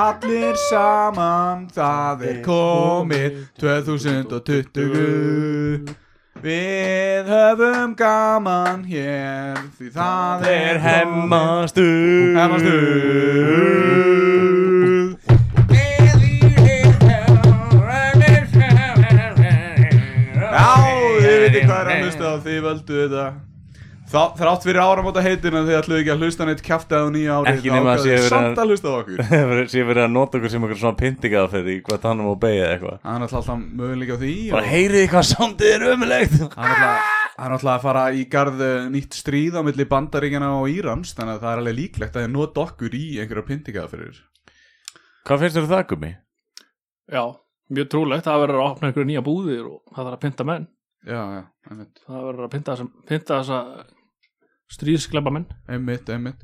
Allir saman Það er komið 2020 Við höfum gaman hér Því það er hemmastuð Hemmastuð Já, þið veitir hvað er að hlusta á Þið völdu þetta þrátt fyrir áramóta heitina þið ætluðu ekki að hlusta neitt kjaftaði á nýja ári Ekki nema að sé verið Samt að- hlusta á okkur. Sér verið að nota okkur sem okkur svona pyntingaðferð í hvað tannum og beigja eitthvað. Hann er alltaf alltaf möguleika á því Bara og heyriði hvað sándið er ömulegt Hann er alltaf að fara í garð eh, nýtt stríð á milli bandaríkjana og Írans Þannig að það er alveg líklegt að þið nota okkur í einhverja pyntingaða fyrir Hvað finnst þér það, Gumi? Já, mjög trúlegt, það verður að opna einhverju nýja búðir og það verður að pynta menn. Já, já, einmitt, það verður að pynta, þessa- pynta þessa stríðskleba menn einmitt, einmitt.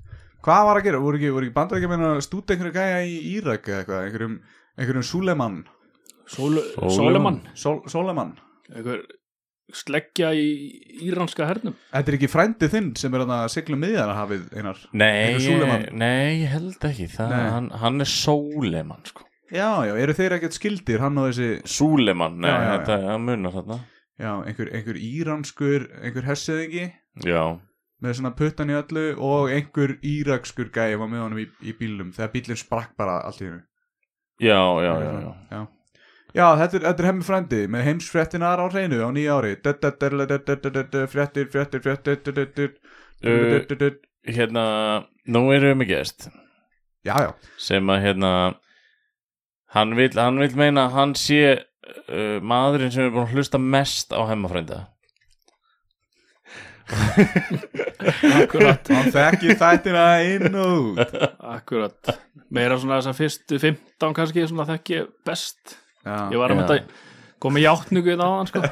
Hvað var að gera? Voru ekki, voru ekki bandaríkjana að stúta einhverju gæja í Írak eða eitthvað? Einhverjum, einhverjum Suleman Sól, Sóleman. Sóleman Sol, Soleman einhver sleggja í íranska hernum. Þetta er ekki frændi þinn sem er að sigla miðjana hafið einar? Nei, nei, ég held ekki það, Nei. hann, hann er Sóleman sko. Já, já, eru þeir ekkert skildir hann og þessi Súleman, nei, Já, já, já. þetta er munar þarna. Já, einhver, einhver íranskur, einhver hessiðingi Já, með svona puttan í öllu og einhver írakskur gæi var með honum í, í bílum þegar bílinn sprakk bara allt í hennu já, já, já, já. já. Já, þetta er, þetta er hemmi frændi með heimsfréttinar á hreinu á nýja ári fréttir, fréttir Uh, Hérna, nú erum við með gest Já, já, sem að hérna hann vil, meina að hann sé uh, maðurinn sem er búin að hlusta mest á hemmafrænda akkurat, hann þekkir þættina inn og út. Akkurat. Meira svona þess að fyrstu 15 kannski svona þekki ég best. Já, ég var að mynda að koma í í það sko.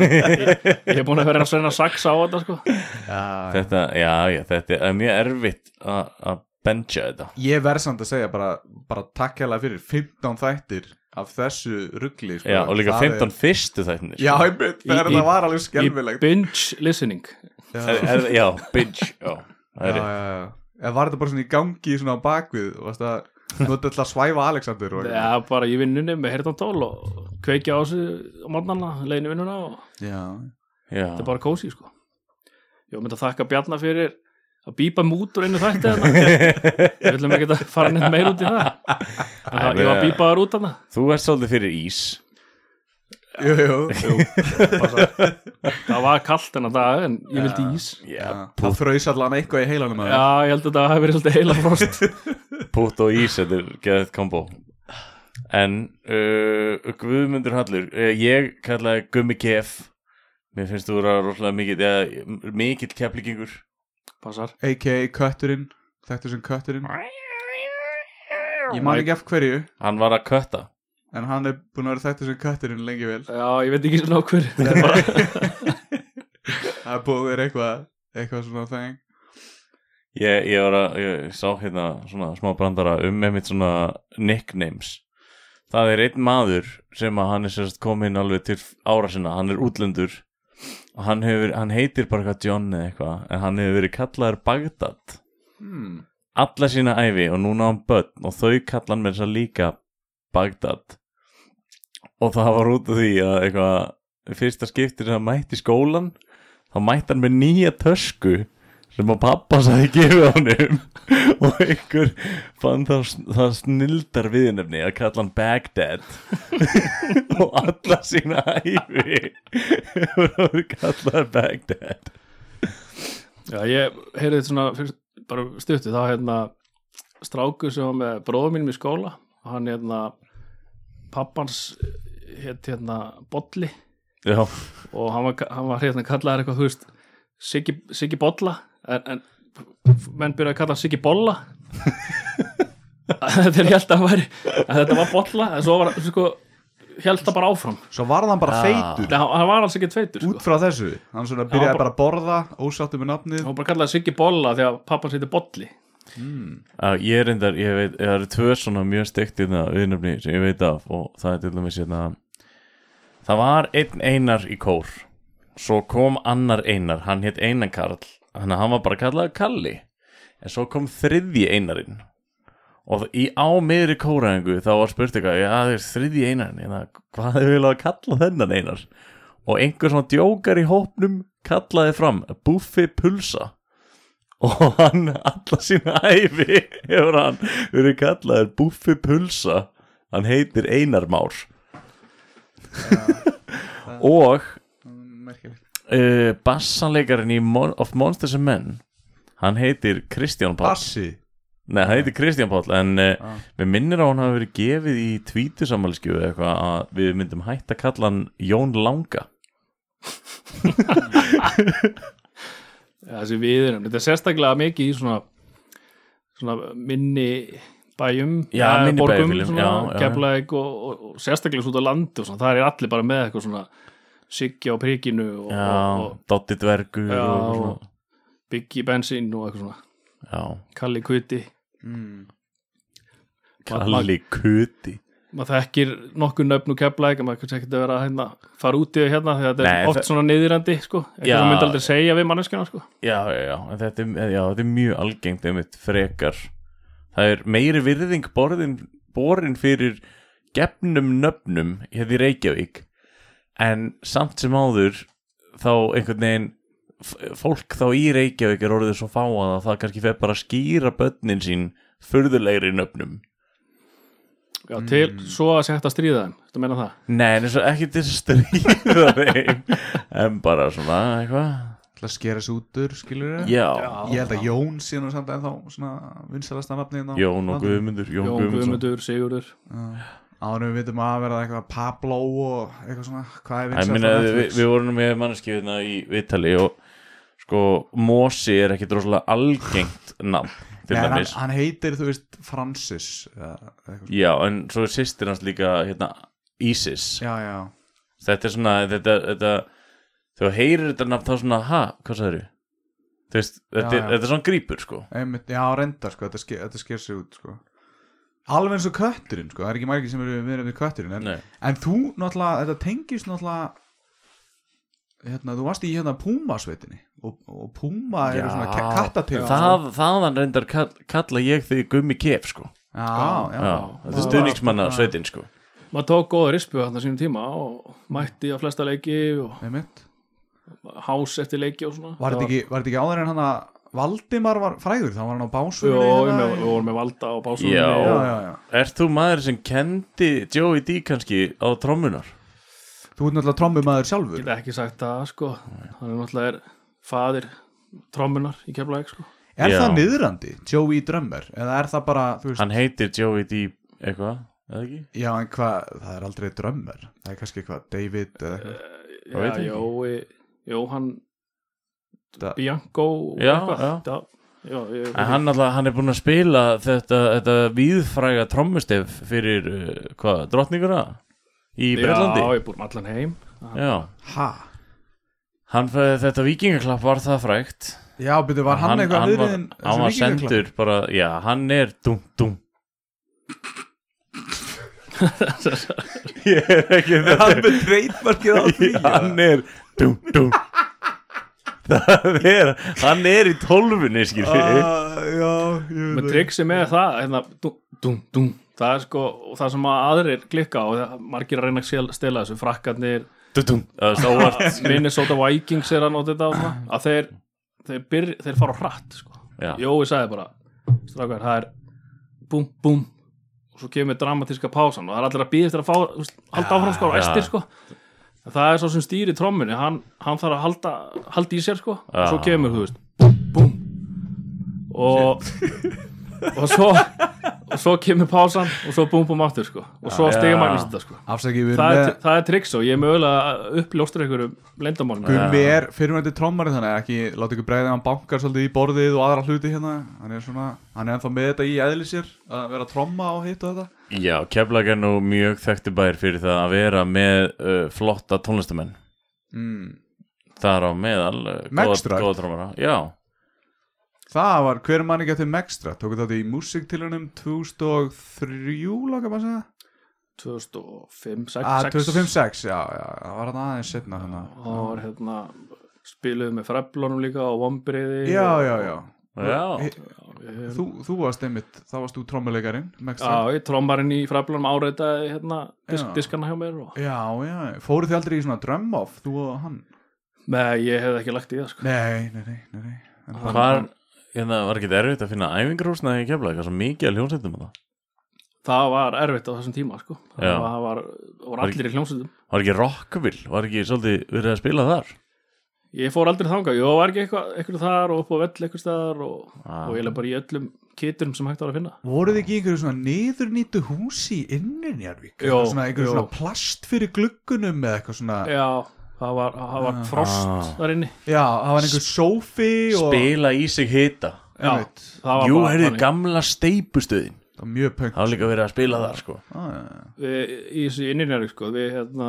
ég, ég er búin að vera að sveina sax á þetta sko. já, þetta, já, já, þetta er mjög erfitt að að bencha þetta. Ég verð samt að segja bara, bara takk hérlega fyrir 15 þættir af þessu ruggli sko. já, og líka Það 15 fyrstu þættinir Já, ég mynd, þegar Í- það var alveg í skelfilegt binge listening Já, já, binge já, það já, já, var þetta bara svona í gangi svona á bakvið varst að nota alltaf að svæfa Alexander og Já, bara í vinnunni með heyrðantól og kveikja á morgnana, leiðin í vinnuna og já. já, þetta er bara kósi sko. Ég myndi að þakka Bjarnar fyrir að bípa mút úr einu þætti þarna. Við viljum ekki að fara neitt meir út í það. En það ég var að bípa þar út þarna. þú ert svolítið fyrir ís Jú, jú, jú. Það var kallt en að dag en ég vildi ís. Já, Það fröys allan eitthvað í heilanum að Já, ég held að það hefði verið svolítið heila frost. putt og ís þetta er geðið kombo. En uh, Guðmundur Hallur uh, ég kallaði Gummi Kef. Mér finnst þú vera rosalega mikill eða, mikill keflingingur Passar. A.k.a. Kötturinn. Þetta sem Kötturinn. Ég man ekki af hverju. Hann var að kötta En hann er búin að vera þetta sem Kötturinn lengi vel. Já, ég veit ekki svona er bara, Það er búið að vera eitthvað Eitthvað svona þeng ég, ég var að, ég sá hérna svona smá brandara um með mitt svona nicknames. Það er einn maður sem að hann er sérst komin alveg til ára sinna, hann er útlendur og hann, hefur, hann heitir bara eitthvað John eða eitthvað en hann hefur verið kallaður Bagdad hmm. alla sína æfi og núna á hann börn og þau kalla hann með þess að líka Bagdad og það var út af því að eitthvað fyrsta skiptir sem hann mætti skólan þá mætti hann með nýja tösku sem að pappa sagði gefið honum. Og einhver fann það, snildar viðnefni að kalla hann Bagdad og alla sína æfi hann verið kallaður Bagdad já, ég heyrði svona fyrst, bara. Það var hérna strákur sem var með bróðum mínum í skóla. Og hann hérna pappans hétt hérna Bolli. Já, og hann var, hann var hérna kallaður eitthvað, þú veist Siggi, Siggi Bolla. En, en menn byrjaði að kalla Siggi Bolla. Þetta er helt að hann væri að þetta var Bolla en svo var hann sko held það bara áfram. Svo varð hann bara feitur. Nei, hann var alls ekki tveitur út sko. frá þessu. Hann byrjaði bara að borða Ósáttu með nafnið. Hann bara kallaði Siggi Bolla því að pappan sýtti Bolli Já, ég er reyndar, ég veit, það eru tvö svona mjög steikt í það viðnöfni sem ég veit af og það er til dæmis hérna það var einn einar í kór svo kom annar einar hann hétt Einar Karl, hann, var bara kallað Kalli, en svo kom þriðji einarinn. Og í á miðri kóraðingu þá var spurt eitthvað, já það er þriðji einarinn hérna, hvað er vel að kalla þennan einar? Og einhver svona djókar í hópnum kallaði fram Buffi Pulsa og hann alla sína æfi hefur hann verið kallaður Buffi Pulsa. Hann heitir Einar Már. Og Merkilegt. uh, bassanleikarinn í Mon of Monsters and Men hann heitir Kristján Páll. Bassi? Nei, hann heitir Kristján Páll en uh, Ah. við minnir á hann hafi verið gefið í tvítusammalskju eitthvað að við myndum hægt að kalla hann Jón Langa ja, þessi viðinum, þetta er sérstaklega mikið í svona, svona minni bæjum Já, eh, minni borgum, svona. Keflavík og, og, og sérstaklega svo út á landi og svona, það er allir bara með eitthvað svona Siggi á prikinu og, Já, og, Dotti Dvergur Já, og og- svona. og Biggi Bensín og eitthvað svona. Já, Kalli Kuti mm. Kalli Kuti maður þekkir nokkuð nöfn og Keflavík en maður kannski ekkert að vera að hérna, fara út í það hérna því að þetta er oft það- svona niðrandi sko, eitthvað sem myndi aldrei segja við manneskjana sko. Já, já, já, en þetta er, já, þetta er mjög algengt einmitt frekar. Það er meiri virðing borðin, borin fyrir gefnum nöfnum hérna í Reykjavík. En samt sem áður þá einhvern veginn fólk þá í Reykjavík er orðið svo fáað að það kannski fer bara skýra börnin sín furðulegri nöfnum Já, til svo að sé hægt að stríða þeim Þetta meina það? Nei, eins og ekki til stríða þeim en bara svona eitthvað. Það skera sig út úr, skilur við Já, Ég held að Jón sé nú samt ennþá svona vinsalasta nafnið hérna Jón og. Guðmundur Jón, Jón Guðmundsson. Guðmundur, Sigurður. En við vitum að vera eitthvað Pablo og eitthvað svona Hvað er Ég vinsalasta meina, við, við vorum nú með manneski hérna í viðtali og sko, Mosi er ekkit rosalega algengt nafn til Nei, hann, hann heitir, þú veist, Francis. Já, en svo er sýstir hans líka hérna, Isis. Já, já. Þetta er svona, þetta, þetta þegar þú heyrir þetta nafn þá svona, ha, hvað sagður Þú veist, þetta, Já, er- þetta er svona grípur sko. Einmitt, já, reyndar, sko, þetta, ske, þetta sker sig út, sko. Alveg eins og kötturinn, sko, það er ekki margir sem eru við við kötturinn en, en þú, náttúrulega, þetta tengist náttúrulega Hérna, þú varst í hérna Puma-sveitinni og, og Puma eru svona Já, kattatil það, Þaðan reyndar kall, kalla ég þig gummi kef sko. Já, já, Já, þetta er stuðningsmanna sveitin sko. Maður tók góða rispu þarna sínum tíma og mætti á flesta leiki og einmitt. hás eftir leiki og svona. Var þetta ekki, var þetta ekki áður en hann að Valdimar var frægur, þá var hann á Jó, básunni við með, við vorum með valda á básunni Já. já, já, já. Ert þú maður sem kendi Joey D kannski á trommunar? Þú ert náttúrulega trommumæður sjálfur. Ég get ekki sagt það sko. Hann er náttúrulega er fadir trommunar í Keflavík sko Er Já. það niðrandi, Joey Drummer Eða er það bara, þú veist Hann heitir Joey D eitthvað, eða ekki? Já, en hvað, það er aldrei Drummer Það er kannski eitthvað, David eða eitthvað veit Já, ég Jói Jóhann Það- Bianco Já, eitthvað. já. já, ég, En hann, alltaf, hann er búinn að spila þetta, þetta víðfræga trommustef fyrir, uh, hvað, drottninguna? Í Breitlandi? Já, ég búið um allan heim Já. Ha? Hann, þetta vikingaklapp var það frægt? Já, byrju, var hann, eitthvað hann var, hann var sendur bara, já, hann er dum, dum. Ég er ekki Hann með treytmarkið á því? Hann er dum, dum. Það er hann er í tólfunni skil Ah, Já, ég með triksi með það hérna, dum, dum, dum. það er sko og það sem að aðrir klikka á það, margir að reyna að stela þessu frakkarnir, stóvart Minnesota Vikings er að nota þetta að þeir þeir, byr, þeir fara á hratt sko. já, Jói sagði bara strákar, það er búm, búm. Og svo kemur dramatíska pásan og það er allir að býða eftir að fá halda áfram sko, og já. estir sko. Það er svo sem stýri trommunni. Hann, hann þarf að halda, halda í sér sko. Og svo kemur, þú veist, búm, búm. Og og svo og svo kemur pásan og svo búm, búm aftur sko. Og svo Já. stegum magnist þetta sko. Það er, með það er triks og ég er mögulega uppljóstur einhverjum lendamálum Gummi er fyrirvændi trommari þannig að ekki láta ykkur bregða hann bankar svolítið í borðið og aðra hluti hérna. Hann er svona, hann er ennþá með þetta í eðli sér að vera tromma og hitt og þetta. Já, Keflag er nú mjög þekkti bær fyrir það að vera með uh, flotta tónlistamenn mm. Það er á meðal uh, góða trómara Já, Það var, hver mann ekki eftir Megstra Tóku þetta í músiktilunum 2003 Laka bara að segja? 2005, 6, ah, 2005-06, já, já, það var hann aðeins setna þannig og var hérna spiluðu með freflunum líka og vombriði Já, já, já. Já, já Þú, þú varst einmitt, þá varst þú trommuleikarin Já, ég trommarinn í freflunum áreitaði hérna disk, diskana hjá mér og... Já, já, fóruð þið aldrei í svona drum-off, þú og hann? Nei, ég hef ekki lagt í það sko. Nei, nei, nei, nei, nei. Hérna, var ekki erfitt að finna æfingarhúsna í það er svo mikið að hljónsættum það Það var erfitt á þessum tíma sko. Það var, voru allir í hljómsveitum Var ekki Rockville, var ekki svolítið verið að spila þar Ég fór aldrei þangað, ég var ekki eitthvað, eitthvað þar og upp á vell eitthvað staðar og, Ah. og ég er bara í öllum kiturum sem hægt var að finna Voruð ekki í einhverju svona niðurnýttu húsi innin Jarvík? Jó, svona einhverju jó. svona plast fyrir gluggunum eða eitthvað svona Já, það var, það var frost Ah. þar inni. Það var einhver sófi og Spila í sig hita. Já, Jú, heyrðu, gamla steipustöðin. Það var mjög punk Það var líka verið að spila þar, sko. Ah, já, já. við, í þessu inninjari sko, við hérna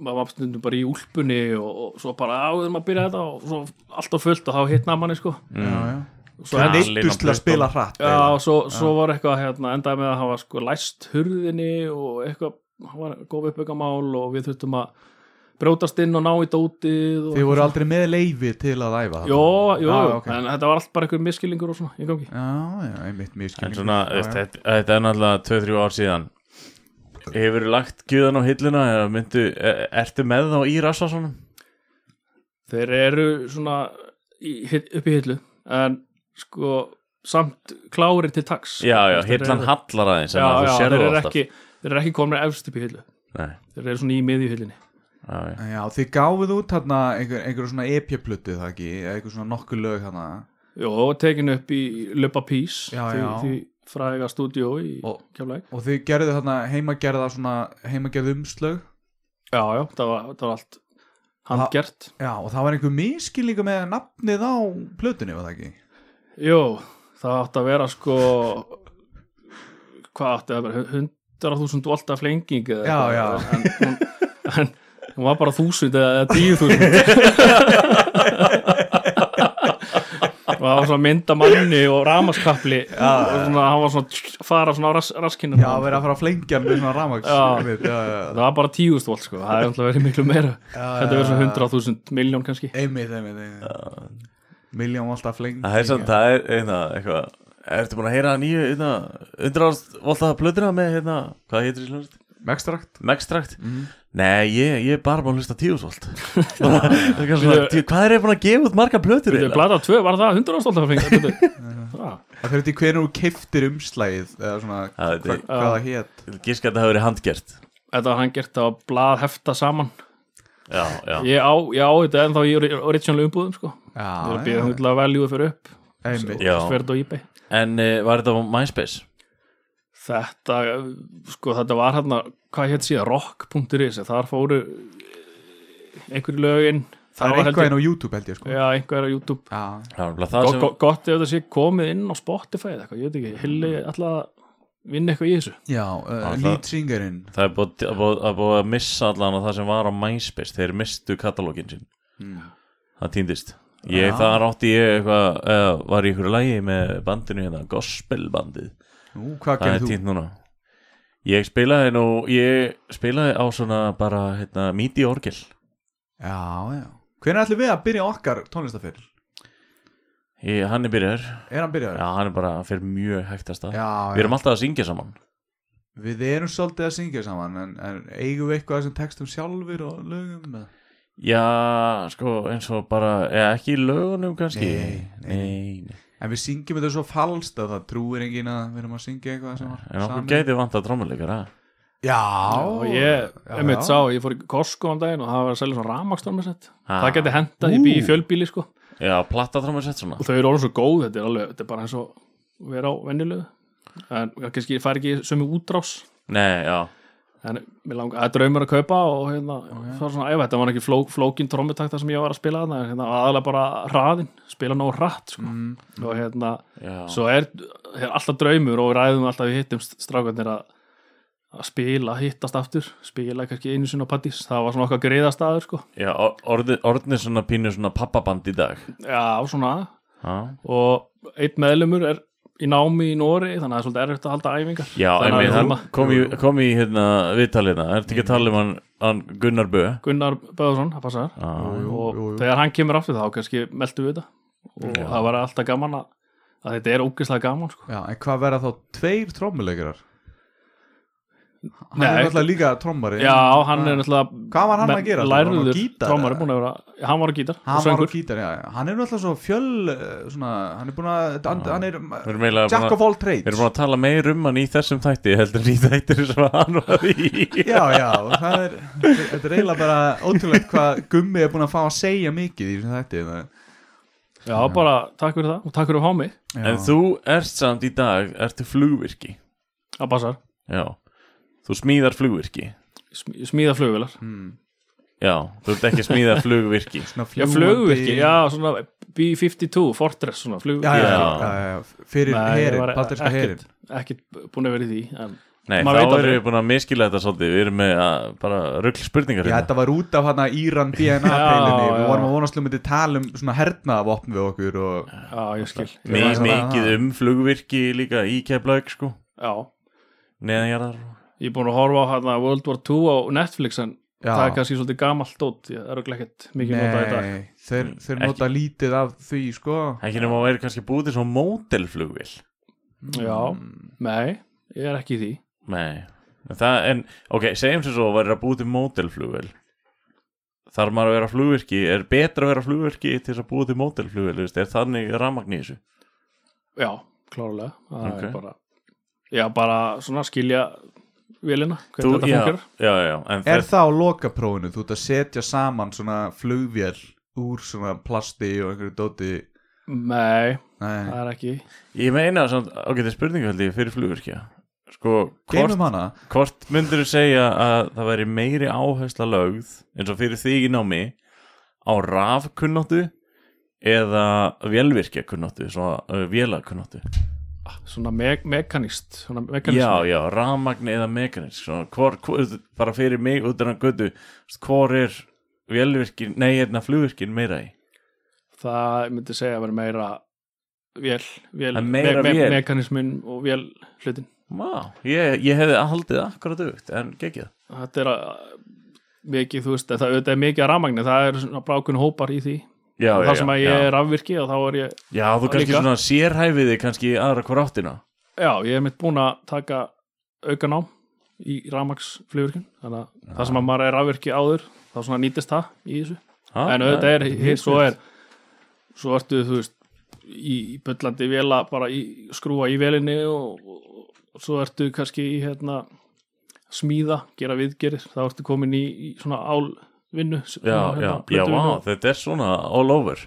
maður var stundum bara í úlpunni og, og svo bara á þeim að byrja þetta og svo alltaf fullt og þá hittna manni sko. Já, já. svo Það neittust til að spila hratt já, og svo, svo var eitthvað hérna, endaði með að hafa sko læst hurðinni og eitthvað, hann var góð uppbyggamál og við þurftum að brjótast inn og ná í dótið og Þið voru aldrei með leifi til að æfa það Jó, jú, Ah, ok. en þetta var allt bara einhver miskillingur og svona í gangi. Já, já, einmitt mjög En svona, þetta, þetta er náttúrulega 2-3 ár síðan. Hefur lagt gjöðan á hilluna eða myndu, er, ertu með þá í rassvasunum? þeir eru svona í, upp í hillu en sko samt klárir til taks Já, já, hillan eru- hallar aðeins já, já, þú þeir eru alltaf ekki þeir eru ekki komin efst upp í hillu. Nei, þeir eru svona í miðju hillinni já, já. Já, þið gáfuð út hérna einhver, einhver svona EP-plötu það ekki eða einhver svona nokkuð lög hérna Jó, tekin upp í Lupa Peace Já, því, fræga stúdíó í Keflæk og þið gerðu þarna heimagerða svona heimagerð umslög Já, já, það var, það var allt handgert Já, og það var einhver miskilninga með nafnið á plötunni, var það ekki? Jó, það átti að vera sko hvað átti að vera 100.000 volta flenging eða Já, eitthvað. já. en, hún, en hún var bara 1000 eða 10.000 og það var svona mynda manni og ramaskapli. Og svona, hann var svona að fara svona á ras, raskinu Já, verið að fara að flengja með svona ramags Já. já, það var bara 10.000 volt sko, það er alltaf verið miklu meira. Þetta verið svona 100.000 miljón kannski. Einmitt, einmitt, einmitt. Miljón alltaf flengja. Það er samt, það er einna, eitthvað Ertu búin að heyra nýju, einna, undráðast voltaða plöðuna með, hérna, hvað heitir þessi hljóðast? Megstrakt Megstrakt? Nei, ég, ég er bara búin að hlusta tíusvolt Hvað er ég búin að gefa út marga plötur? Þetta er eiginlega? blata 2, var það 100 volta flenging það Það fyrir til hvernig þú keiftir umslægið eða svona, er- hvað það hét? Gíska að þetta hafi verið handgert. Þetta var hann gert á blað hefta saman. Já, já. Ég á, ég á þetta ennþá í ori- original umbúðum sko. Ég er að Já, býða að velju fyrir upp. Sverð á eBay. En uh, var þetta á MySpace? Þetta, sko þetta var hérna Hvað hétt síðan, rock.is Þar fóru eh, einhverju lögin. Það er eitthvað inn á YouTube held ég sko. Já, einhver á YouTube. Það það go, Gott ef þetta sé komið inn á Spotify eða eitthvað, ég veit ekki, Hilli alltaf að vinna eitthvað í þessu. Já uh, það- lead singerinn Það er búið að, búið, að, búið að missa allan á það sem var á MySpace Þeir mistu katalógin sín Það týndist. Ég Já. þar átti ég eitthvað eða var í ykkur lagi með bandinu hérna Gospelbandið. Nú, hvað Það er gerir þú? týnd núna Ég spilaði nú Ég spilaði á svona bara hérna, Midi orgel Já, já Hvernig ætlum við að byrja okkar tónlistafyrir? ég, Hann er byrjar Er hann byrjaður? Já, hann er bara fyrir mjög hægtast að já, Við erum alltaf að syngja saman Við erum svolítið að syngja saman en, en eigum við eitthvað sem textum sjálfur og lögum? Já, sko, eins og bara ekki lögunum kannski nei. nei, nei. En við syngjum þetta svo falskt að það trúir enginn að við erum að syngja eitthvað sem var En okkur gæti vant að trómuleikara Já, og ég, já, einmitt já. sá, ég fór í Costco um daginn og það var að selja svona rafmakstormisett Ah. það geti hendað, ég bý í fjölbíli sko. Já, platta trómusett svona. Og þau eru orðin svo góð, þetta er alveg þetta er bara eins og vera á venjulegu. En kannski fær ekki sömu útrás. Nei, já, en mér langar, það er draumur að kaupa og hérna, það var svona, ef þetta var ekki fló, flókin trommutakta sem ég var að spila þarna hérna, aðalega bara hraðin, spila nóg hratt sko. og hérna, já. svo er, er alltaf draumur og við ræðum alltaf við hittum strákarnir að að spila, hittast aftur spila kannski einu sinni á pattís það var svona okkar greiðastaður sko. Já, orðið orðið svona pínu svona pappaband í dag. Já, svona. Já, og einn meðlumur er í námi í Nóri þannig að það er svolítið erfitt að halda æfingar Já en við, við hann þurfum að- kom í, hérna, viðtalina Ertu ekki að tala um hann, hann Gunnar Bö? Gunnar Böðarsson, það passar Já, og jú, jú. þegar hann kemur aftur þá kannski meldu við þetta og Já. það var alltaf gaman að, að þetta er ógeðslega gaman sko. Já, en hvað verða þá tveir trommuleikarar? Hann Nei. er náttúrulega líka trommari. Já, hann er náttúrulega Hvað var hann að gera? Gítar, trommari búin að vera, hann var á gítar Hann var á gítar, já, já. Hann er náttúrulega svo fjöl eh, svona, Hann er búin að hann, hann er Jack að- of all Við erum trades búin að tala meir um hann í þessum þætti heldur en í þættir sem hann var í. Já, já, það er Þetta er eiginlega bara ótrúlegt hvað Gummi er búin að fá að segja mikið í þessum þætti það- já, bara takk fyrir það og takk fyrir að fá mig. Já. En þú ert samt í dag, ertu flugvirki. Það passar, Já, þú smíðar flugvirki. Sm- smíða flugvilar Hmm. Já, þú ert ekki að smíða flugvirki. Já, flugvirki, já, svona B-52, Fortress svona flugvirki. Já, já, Já. já, já, fyrir herin, var balderska herin ekkert, búin að vera í því en Nei, þá erum við búin að miskila þetta svolítið. Við erum með að, bara rögl spurningar Já, hérna. þetta var út af hana Íran DNA Já, peilinni Við já. vorum að vonast um að tala um svona hernaðavopn við okkur og já, ég skil. Mikið um flugvirki líka í keflaug sko. Já, Neðanjarðar ég er búin að horfa á hana World War 2 á Netflix en Já. það er kannski svolítið gamalt dót það er örugglega ekkert mikið notað í dag Nei, þeir, þeir Ekki. nota lítið af því, sko Ekki nema að vera kannski búið til svona mótelflugvél já, Mm. nei, ég er ekki í því Nei en það, En, ok, segjum sem svo að vera búið til mótelflugvél Þarf maður að vera flugvirki Er betra að vera flugvirki til þess að búið til veist, Er þannig ramagn í þessu já, klárlega það Ok. er bara, já, bara svona skilja vélina, hvernig þetta já, funkar já, já, en Er þetta það á lokaprófinu, þú ert að setja saman svona flugvél úr svona plasti og einhverju dóti? Nei, Nei, það er ekki. Ég meina, samt, ok, þetta er ég fyrir flugvirkja. Sko, hvort, hvort myndur þú segja að það væri meiri áhersla lögð eins og fyrir þig í námi á rafkunnáttu eða vélvirkja kunnáttu svona uh, vélakunnáttu svona me mekanist svona Já, já, rafmagn eða mekanisk svona, hvor, hvor, bara fyrir mig út af hann götu hvor er vélvirkin, nei, hérna flugvirkin meira í? Það ég myndi segja að vera meira Það er meira vél. mekanismin og vél hlutin Vá, ég, ég hefði haldið akkurat aukt en geggið þetta er að mikið, þú veist, það, er mikið að rafmagni það er svona brákun hópar í því Já, og já, það sem að já, ég já. er afvirki og þá er ég, Já, þú kannski líka. svona sérhæfiði kannski aðra hver áttina já, ég er mitt búin að taka aukanám í rafmagsflugurkun þannig að það sem að maður er afvirki áður þá svona nýtist það í þessu. Ha, en auðvitað er, hitt, svo er svo ertu, þú veist í, í bullandi vela, bara í, skrúa í velinni og, og, og svo ertu kannski í hérna smíða, gera viðgerir, þá ertu komin í, í svona álvinnu Já, já, hérna, já, vá, þetta er svona all over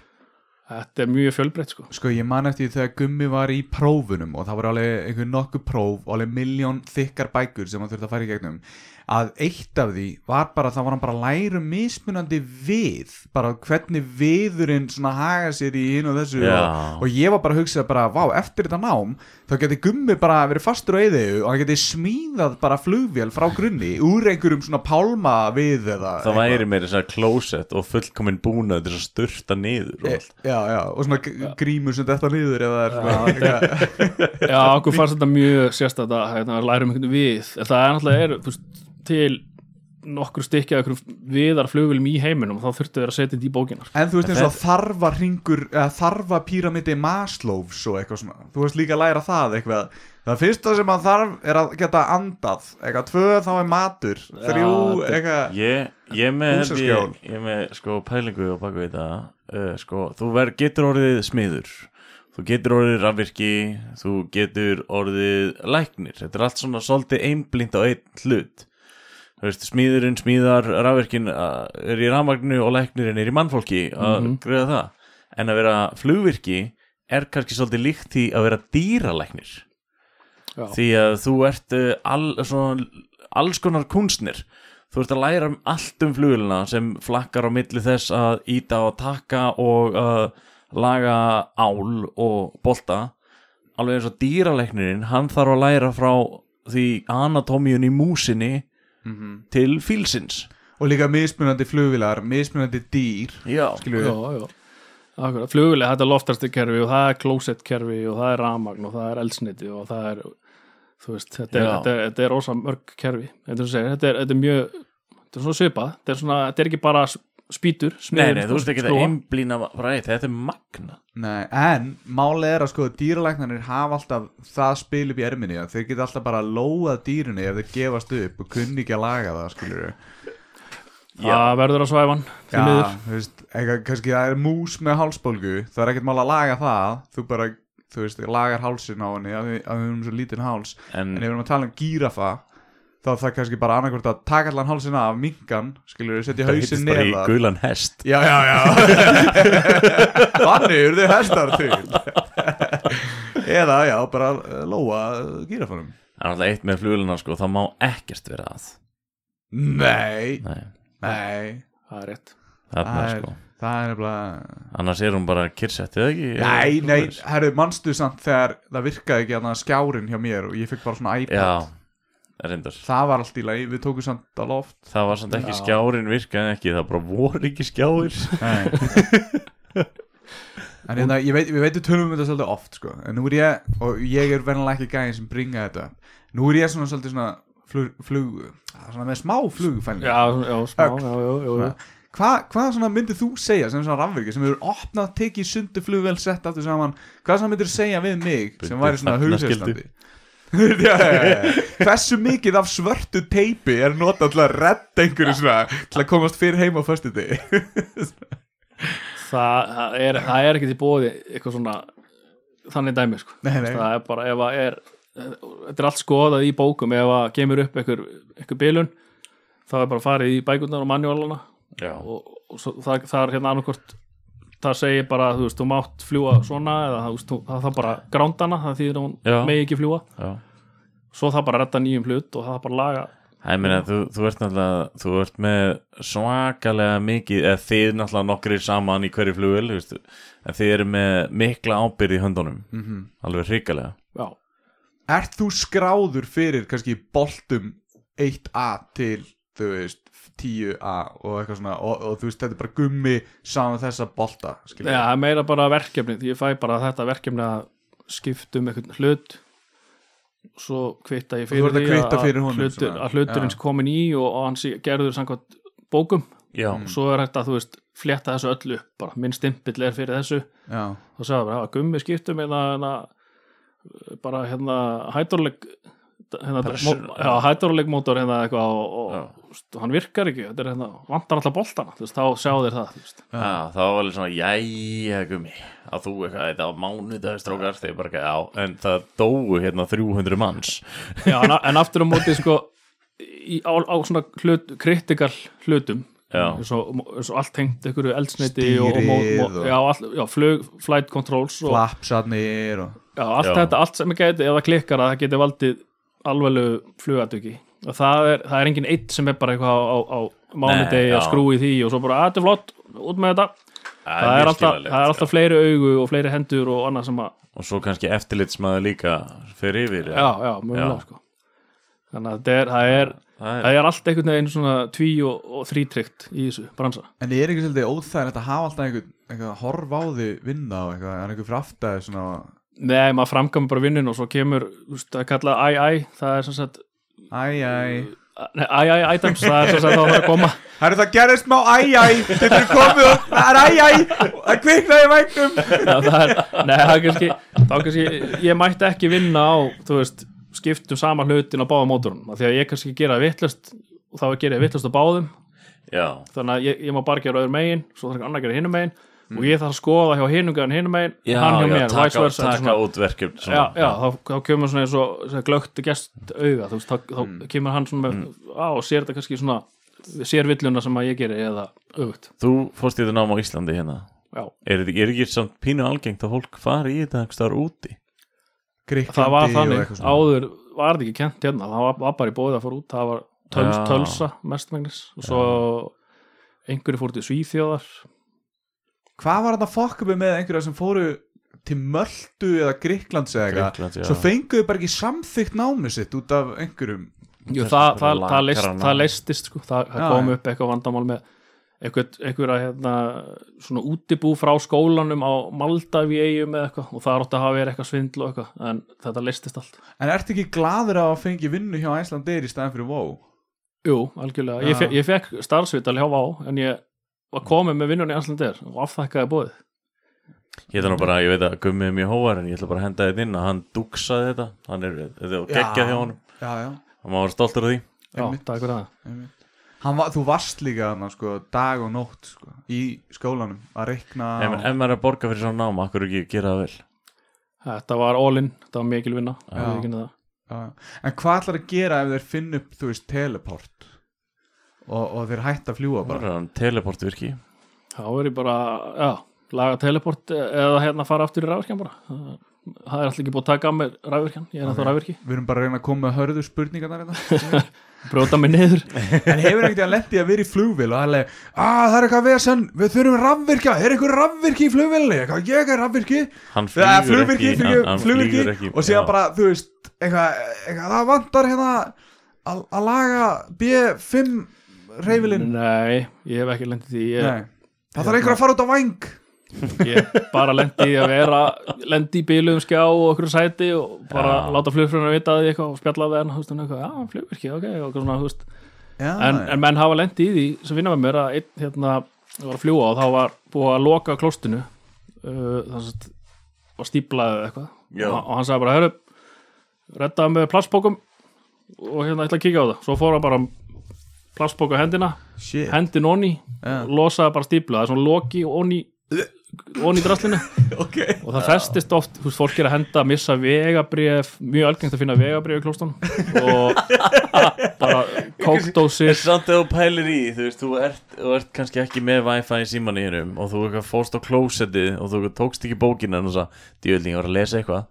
þetta er mjög fjölbreytt sko. Sko ég man eftir því þegar Gummi var í prófunum og það voru alveg einhver nokkuð próf og alveg miljón þykkar bækur sem hann þurfti að fara í gegnum að eitt af því var bara það var hann bara að læra um mismunandi við bara hvernig viðurinn svona haga sér í hinn og þessu og, og ég var bara að hugsa bara, vá, eftir þetta nám þá geti Gummi bara verið fastur á eðegu og hann geti smíðað bara flugvél frá grunni úr einhverjum svona pálma við eða Það væri meira svona closet og fullkomin búnað til að sturta niður og E- allt. Já, já, og svona grímur sem þetta niður eða er svona eitthvað. Já, okkur fannst þetta mjög sérstætt að hérna, læra um einhvern við. En það er náttúrulega er, til nokkur að einhverjum viðar flugvilum í heiminum og þá þurftu þeir að setja þetta í bókinar En þú veist eins og þarfa ringur eða þarfa píramidi Maslows og eitthvað svona, þú veist líka að læra það eitthvað, það fyrsta sem að þarf er að geta andað, eitthvað tvö þá er matur, þrjú Ég, eitthvað ég með held Húsaskjól. ég, ég með sko pælingu og baka við þetta. Uh, sko, þú ver, getur orðið smiður. Þú getur orðið rafvirki. Þú getur orðið læknir, þetta er allt svona svolítið einblind á einn hlut. Veist, smíðurinn, smíðar, rafvirkin uh, er í rafmagnu og læknirinn er í mannfólki að Mhm. greiða það. En að vera flugvirki er kannski svolítið líkt því að vera dýralæknir Já. því að þú ert uh, all, svona, alls konar kunstnir þú ert að læra um allt um flugulina sem flakkar á milli þess að íta og taka og uh, laga ál og bolta. Alveg eins og dýralæknirinn hann þarf að læra frá því anatómíun í músinni Mhm. til fílsins. Og líka mismunandi flugvilar, mismunandi dýr Já, skilur já, já. Akkurat, flugulega, þetta er loftastu kerfi og það er klósett kerfi og það er ramagn og það er eldsniti og það er þú veist, þetta er, Já. þetta er, þetta er rosa mörg kerfi þetta er, segir, þetta er, þetta er mjög þetta er svona svipað, þetta er svona, þetta er ekki bara spýtur, nei, smiður, nei, þú veist ekki að einblína bara eitt, þetta er magna Nei, en málið er að sko dýralæknarnir hafa alltaf það spil upp í erminni að þeir geta alltaf bara lóað dýrunni ef þeir gefast upp og kunni ekki að laga það við það verður að svæfa hann Já, þú veist, eitthvað, kannski það er mús með hálsbólgu það er ekkert mál að laga það þú bara, þú veist, lagar hálsin á henni að við erum svo lítinn háls. En, en ef við erum að tala um gírafa þá er það kannski bara annarkvort að taka allan hálsin af minkan, skilur við, setja það hausin heitist bara í gulan hest. Já, já, já. Þannig eru þið hestar til. Eða, já, bara uh, lóa gírafanum. Það er alltaf eitt með flugulina sko, það má ekkert vera að. Nei, Nei, nei. Það er rétt. Það er, sko það er nefnilega Annars er hún bara kyrrsett, eða ekki? Nei, nei, herru, manstu samt þegar það virkaði ekki að skjárin hjá mér og ég fikk bara svona iPad Já, reyndar Það var allt í lagi, við tókum samt á loft Það var samt ekki Já. skjárin virkaði ekki Það bara voru ekki skjáir Nei En hérna, ég veit, við veitum tölum um þetta svolítið oft sko. En nú er ég, og ég er verðanlega ekki gæðin sem bringa þetta Nú er ég svona svolítið svona flug, flug svona með smá flugfælni já, já, smá, Ögn. já, já, já, já. Hvað hva svona myndir þú segja sem svona rafvirkja sem hefur opnað, tekið sundu flugvel sett aftur saman, hvað svona myndir þú segja við mig sem væri svona hugseistandi já, já, já. hversu mikið af svörtu teipi er notað til að redda einhverju svona til að komast fyrir heim á föstu degi Það, það er, það er ekki til bóði eitthvað svona þannig dæmi sko. Nei, nei. það er bara ef að er þetta er allt skoðað í bókum ef að kemur upp einhver, einhver bilun þá er bara farið í bækurnar og manuálana Já, og, og svo, það, það er hérna annarkvort það segir bara, þú veist, þú mátt fljúa svona eða þú veist, það þarf bara grándana það þýðir að hún megi ekki fljúa já. Svo það bara redda nýjum hlut og það bara laga. Ég meina, þú, þú ert náttúrulega, þú ert með svakalega mikið, eða þið náttúrulega nokkrir saman í hverju flugvel, þú veist, en þið eru með mikla ábyrð í höndunum, -hmm. alveg hrikalega. já, Ert þú skráður fyrir kannski boltum 1A til þú veist 10A og eitthvað svona og, og þú veist þetta er bara gummi saman þessa bolta skilur Já, það er meira bara verkefni því ég fæ bara þetta verkefni að skipta um einhvern hlut svo kvitta ég þú fyrir að því kvitta fyrir honum hlutur, að hluturinn Já. sé komin í og, og hann sé gerður samkvæmt bókum. Já, Mm. svo er þetta, þú veist, flétta þessu öllu upp bara, minn stimpill er fyrir þessu. Já, þá sagði bara, "Já, gummi skiptum eða hérna, bara hérna hættorleik hérna, Pressur. mó- já, hættorleik mótor hérna eitthvað og, og veist, hann virkar ekki, þetta er hérna vantar alltaf boltana, þú veist, þá sjá þér það þú veist. já, þá var alveg svona, jæja, gummi, að þú eitthvað, þetta var mánudagsstrókar, þeir bara ekki, já, en það dóu hérna 300 manns. Já, en, en aftur á móti sko í, á, á svona hlut, kritikal hlutum eins og, eins og allt tengt einhverju eldsneiti og, og, Stýrið og, já, all, já, flug, flight controls og flapsarnir og já, allt Já. þetta, allt sem er gæti eða klikkar að það geti valdið alveglu flugatöki. Og það er, það er engin eitt sem er bara eitthvað á, á, á mánudegi að skrúi því og svo bara, að þetta er flott, út með þetta. Það er, mjög alltaf, það er alltaf fleiri augu og fleiri hendur og annað sem að Og svo kannski eftirlitsmaður líka fyrir yfir. já, já, mjögulega Já. sko. Þannig að þetta er, það er það er, það er allt einhvern veginn svona tví og, og þrítrykt í þessu bransa. En er ekki svolítið óþægilegt að hafa alltaf einhvern eitthvað að horfa á því vinna og eitthvað, er einhver fyrir aftæði svona Nei, maður framkvæmur bara vinnun og svo kemur, þú veist, það er kallað æ-æ það er sem sagt æj, æj Nei, æ-æ items, það er sem sagt að það er að koma. Það gerist smá æj, æj Þetta er komið og það er æj Það kviknaði vægnum það er, Nei, það er kannski þá kannski, ég mætti ekki vinna á þú veist, skiptum sama hlutin á báða mótorunum, af því að ég kannski gera vittlust og þá ger ég vittlust á báðum. Já, þannig að ég, ég má bara gera öðrum megin svo þarf ekki annar að gera hinum megin og ég þarf að skoða hjá hinum gæðan hinum megin já, hann hjá já, mér, vice taka, versa er taka svona- út verkefni. já, Svona, já, þá, þá kemur svona eins og svona glögt gest auga, þú veist, þá, þá kemur hann svona með, á, og sér þetta kannski svona sér villuna sem að ég geri eða auðvögt, Þú fórst í þetta nám á Íslandi hérna. já, Er þetta er ekki samt pínu algengt að fólk fari í þetta einhver staðar úti? Gríklandi það var þannig. áður var þetta ekki kent hérna, það var, var bara í bóðið að fara út. Það var töls, tölsa mestmengnis og svo einhverju fór til Svíþjóðar Hvað var þetta fokkupið með einhverja sem fóru til Möldu eða Gríklands eða eitthvað? Svo fenguðu bara ekki samþykkt námið sitt út af einhverjum. Jú, það, að það, það, leist, það leistist sko. það, það Já, kom upp eitthvað vandamál með eitthvað, eitthvað hérna, svona útibú frá skólanum á Maldaví eigum eða eitthvað og það átti að hafa verið eitthvað svindl og eitthvað en þetta leistist allt. En ertu ekki gladur að fengi vinnu hjá Æslandeir í staðan fyrir WoW? Jú, algjörlega, ég, fe ég fekk starfsvital hjá Vá en ég var komið með vinnunni í Anslandir og afþakkaði bóðið Ég ætla nú bara, ég veit að gummið mjög hóvar en ég ætla bara að henda þetta inn að hann duksaði þetta. Hann er, þetta er geggjað hjá honum. Já, já. Hann má vera stoltur af því. Já, takk fyrir það. Hann var, Þú varst líka þarna sko, dag og nótt sko, í skólanum að reikna ef, ef maður er að borga fyrir svona náma, akkur ekki gera það vel? Þetta var all-in, þetta var mikil vinna Já. Já, já. En hvað ætlar að gera ef þeir finn upp, þú veist, teleport og, og þeir hætta að fljúa bara. Teleport virki. Þá er ég bara, já, laga teleport eða hérna fara aftur í ræðvirkjan bara. Það er alltaf ekki búið að taka af mér ræðvirkjan, ég er Ok. ræðvirki Við erum bara að reyna að koma með hörðu spurningarnar hérna. brjóta mig niður. En hefur ekkert að lendi að vera í flugvél og leið, að það er eitthvað vesen, við þurfum rafvirkja, er eitthvað rafvirki í flugvélni, eitthvað, ég er er flýgur flugvirki, og síðan Já. bara, þú veist, eitthvað, eitthvað það vantar hérna að að laga B5 reyfilinn. Nei, ég hef ekki lendið því ég, það þarf einhver að fara út á væng. ég bara lendi í að vera lendi í bíluðum skjá og okkur sæti og bara Já. láta flugfröðunar vita að því eitthvað og spjalla við hann eitthvað, já, flugvirki, ok og eitthvað svona, Já, en, en menn hafa lendi í því sem vinna með mér að einn hérna var að fljúa og þá var búið að loka klóstinu uh, þannig að var stíplaðið eitthvað Já. og, og hann sagði bara, herru reddaði með plastbókum og hérna ætla að kíkja á það svo fór hann bara plastbóku á hendina shit. hendin onni Já. losaði bara stípla, það er svona loki onni onni í draslinu Ok. og það festist oft, þú veist, fólk er að henda að missa vegabrif, mjög algengt að finna vegabrif í klóstunum og bara kókdósir En samt ef þú pælir í, þú veist, þú ert, þú ert kannski ekki með wifi í síman í hennum og þú fórst á klósettið og þú tókst ekki bókina og það, djöðling, ég var að lesa eitthvað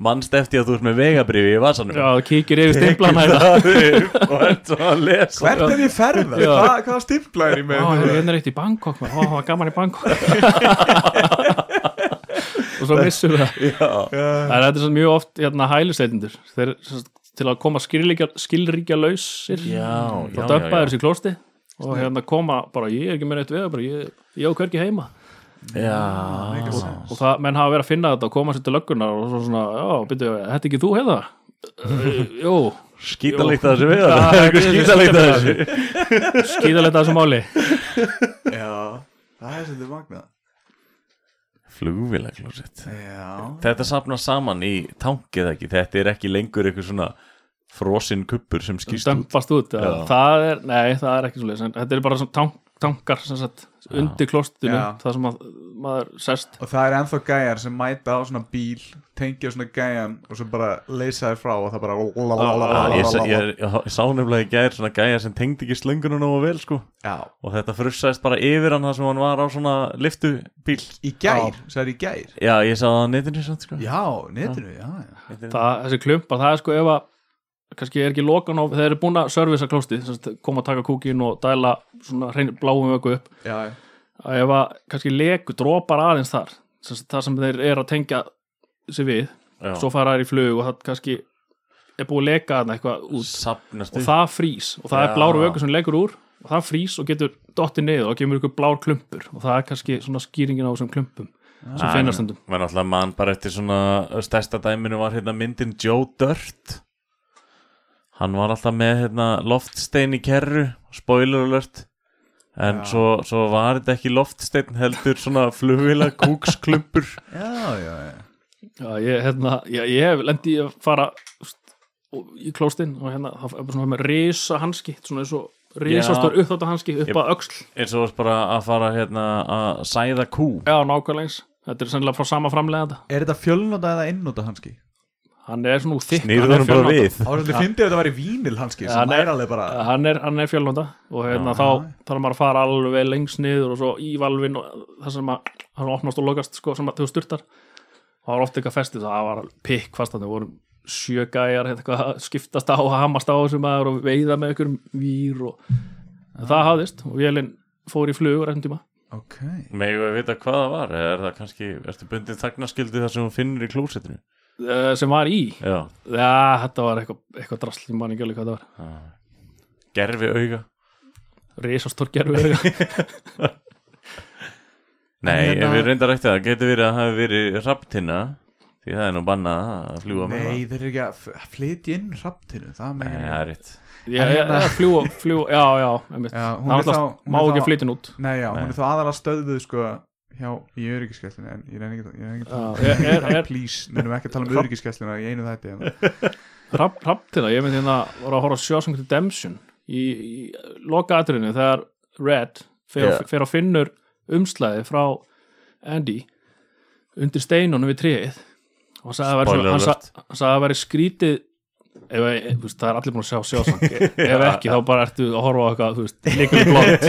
mannst eftir að þú ert með vegabrifi í vasanum? Já, kíkir yfir stimplana hérna. og ert svo að lesa. Hvert er þið ferða? Já. Hva, hvaða stimla er ég með? hérna er eitt í Bangkok. Ó, það var gaman í Bangkok. Og svo missum við það. Þetta er svona mjög oft hérna, hælisleitindur þeir sem til að koma skilríkja, skilríkja lausir Já, já, já, þeir sér klósti og hérna koma bara, ég er ekki með neitt bara, ég, ég á hvergi heima já, og það, menn hafa verið að finna þetta og koma sér til löggunar og svo svona, já, byrju, þetta ekki þú heiða? Jú, skítalíkt að þessu við skítalíkt að þessu skýðalegt að þessu máli Já, það er svolítið magnað. flugvélaklósett Já. þetta sapnar saman í tankið ekki þetta er ekki lengur eitthvað svona frosinn kuppur sem skýst út út. Já. það er nei, það er ekki svo leys, þetta er bara svona tank, tankar sem sagt, undir klostinu það sem að, maður sest. Og það er ennþá gæjar sem mæta á svona bíl, tengja svona gæjan og svo bara leysa þér frá og það bara... Ég, ég, ég, ég sá nefnilega í gær svona gæja sem tengdi ekki slönguna nógu vel sko. Já. og þetta frussaðist bara yfir hann þar sem hann var á svona liftubíl Í gær, það er í gær. já, ég sá það á netinu samt sko. Já, netinu, já, já. það, þessi klumpar, það er sko ef að kannski er ekki lokan á, þeir eru búin að servisa klósti, sem sagt, koma að taka kúkin og dæla svona hrein, bláum vöku upp. Já, að ef að kannski leku dropar aðeins þar það sem þeir eru að tengja sig við, Já. svo fara þær í flug og það kannski er búið að leka þarna eitthvað út. Sapnast og það frýs og það Já. er blár vöku sem legur úr og það frýs og getur dottið niður og kemur ykkur blár klumpur og það er kannski svona skýringin á þessum klumpum sem Ah, finnast stundum. maður náttúrulega mann bara eftir svona stærsta dæminu var hérna myndin Joe Dirt hann var alltaf með hérna loftstein í kerru spoiler alert. En svo, svo var þetta ekki loftstein heldur svona flugvila kúksklumpur. Já, já, já. Já, ég, hérna, ég, ég hef lendi að fara í klóstinn og hérna, það er bara svona með risa hanski svona eins og risastór uppþátt hanski upp að öxl. Eins og bara að fara hérna að sæða kú. Já, nákvæmlega eins. Þetta er sennilega frá sama framleganda Er þetta fjölnóta eða einnóta hanski? Hann er svona úr þykk snýrður hann hann bara við. Ásvöldi fyndi ef þetta væri vínil hanski sem hann er- alveg bara. hann er, hann er fjölnóta og hérna þá þarf maður að fara alveg lengst niður og svo í valvin og það sem að hann opnast og lokast sko sem að þú styrtar og það var oft eitthvað festið það var pikk fast þannig voru sjö gæjar hérna, eitthvað að skiptast á og hamast á þessum maður og veiða með einhverjum vír og en það hafðist og vélinn fór í flugur enn tíma. Ok. Megum við vita hvað það var eða er það kannski, ertu bundið þagnaskildi þar sem hún finnur í klósettinu uh, sem var í. Já, já, þetta var eitthvað, eitthvað drasl ég man ekki alveg hvað það var. Gerfi auga. Risastór gerfi Nei, En hérna- ef við reyndar eftir það, getur verið að það hafi verið raptina því það er nú bannað að fljúa með Nei, þeir eru ekki að f- flytja inn raptinu Það Nei, það er rétt. Ég, ég, ég, fljúa, fljúa, já, já, einmitt. Já, hún það er þá alltaf, hún má er ekki þá- flytja út. Nei, já, hún er þá aðalega stöðuð sko hjá í öryggiskesslinu en ég reyni ekki að er- er- tala er- please, minnum ekki að tala um Hrapp- öryggiskessluna í einu þætti en- Rapptina, ég myndi hérna var að horfa á Shawshank Redemption í, í loka atriðinu þegar Red fer, yeah. fer að finnur umslæði frá Andy undir steinunum við tríið og hann sagði að að væri skrítið ef, veist, það er allir búin að sjá Shawshank ef ekki þá bara ertu að horfa á eitthvað líka blótt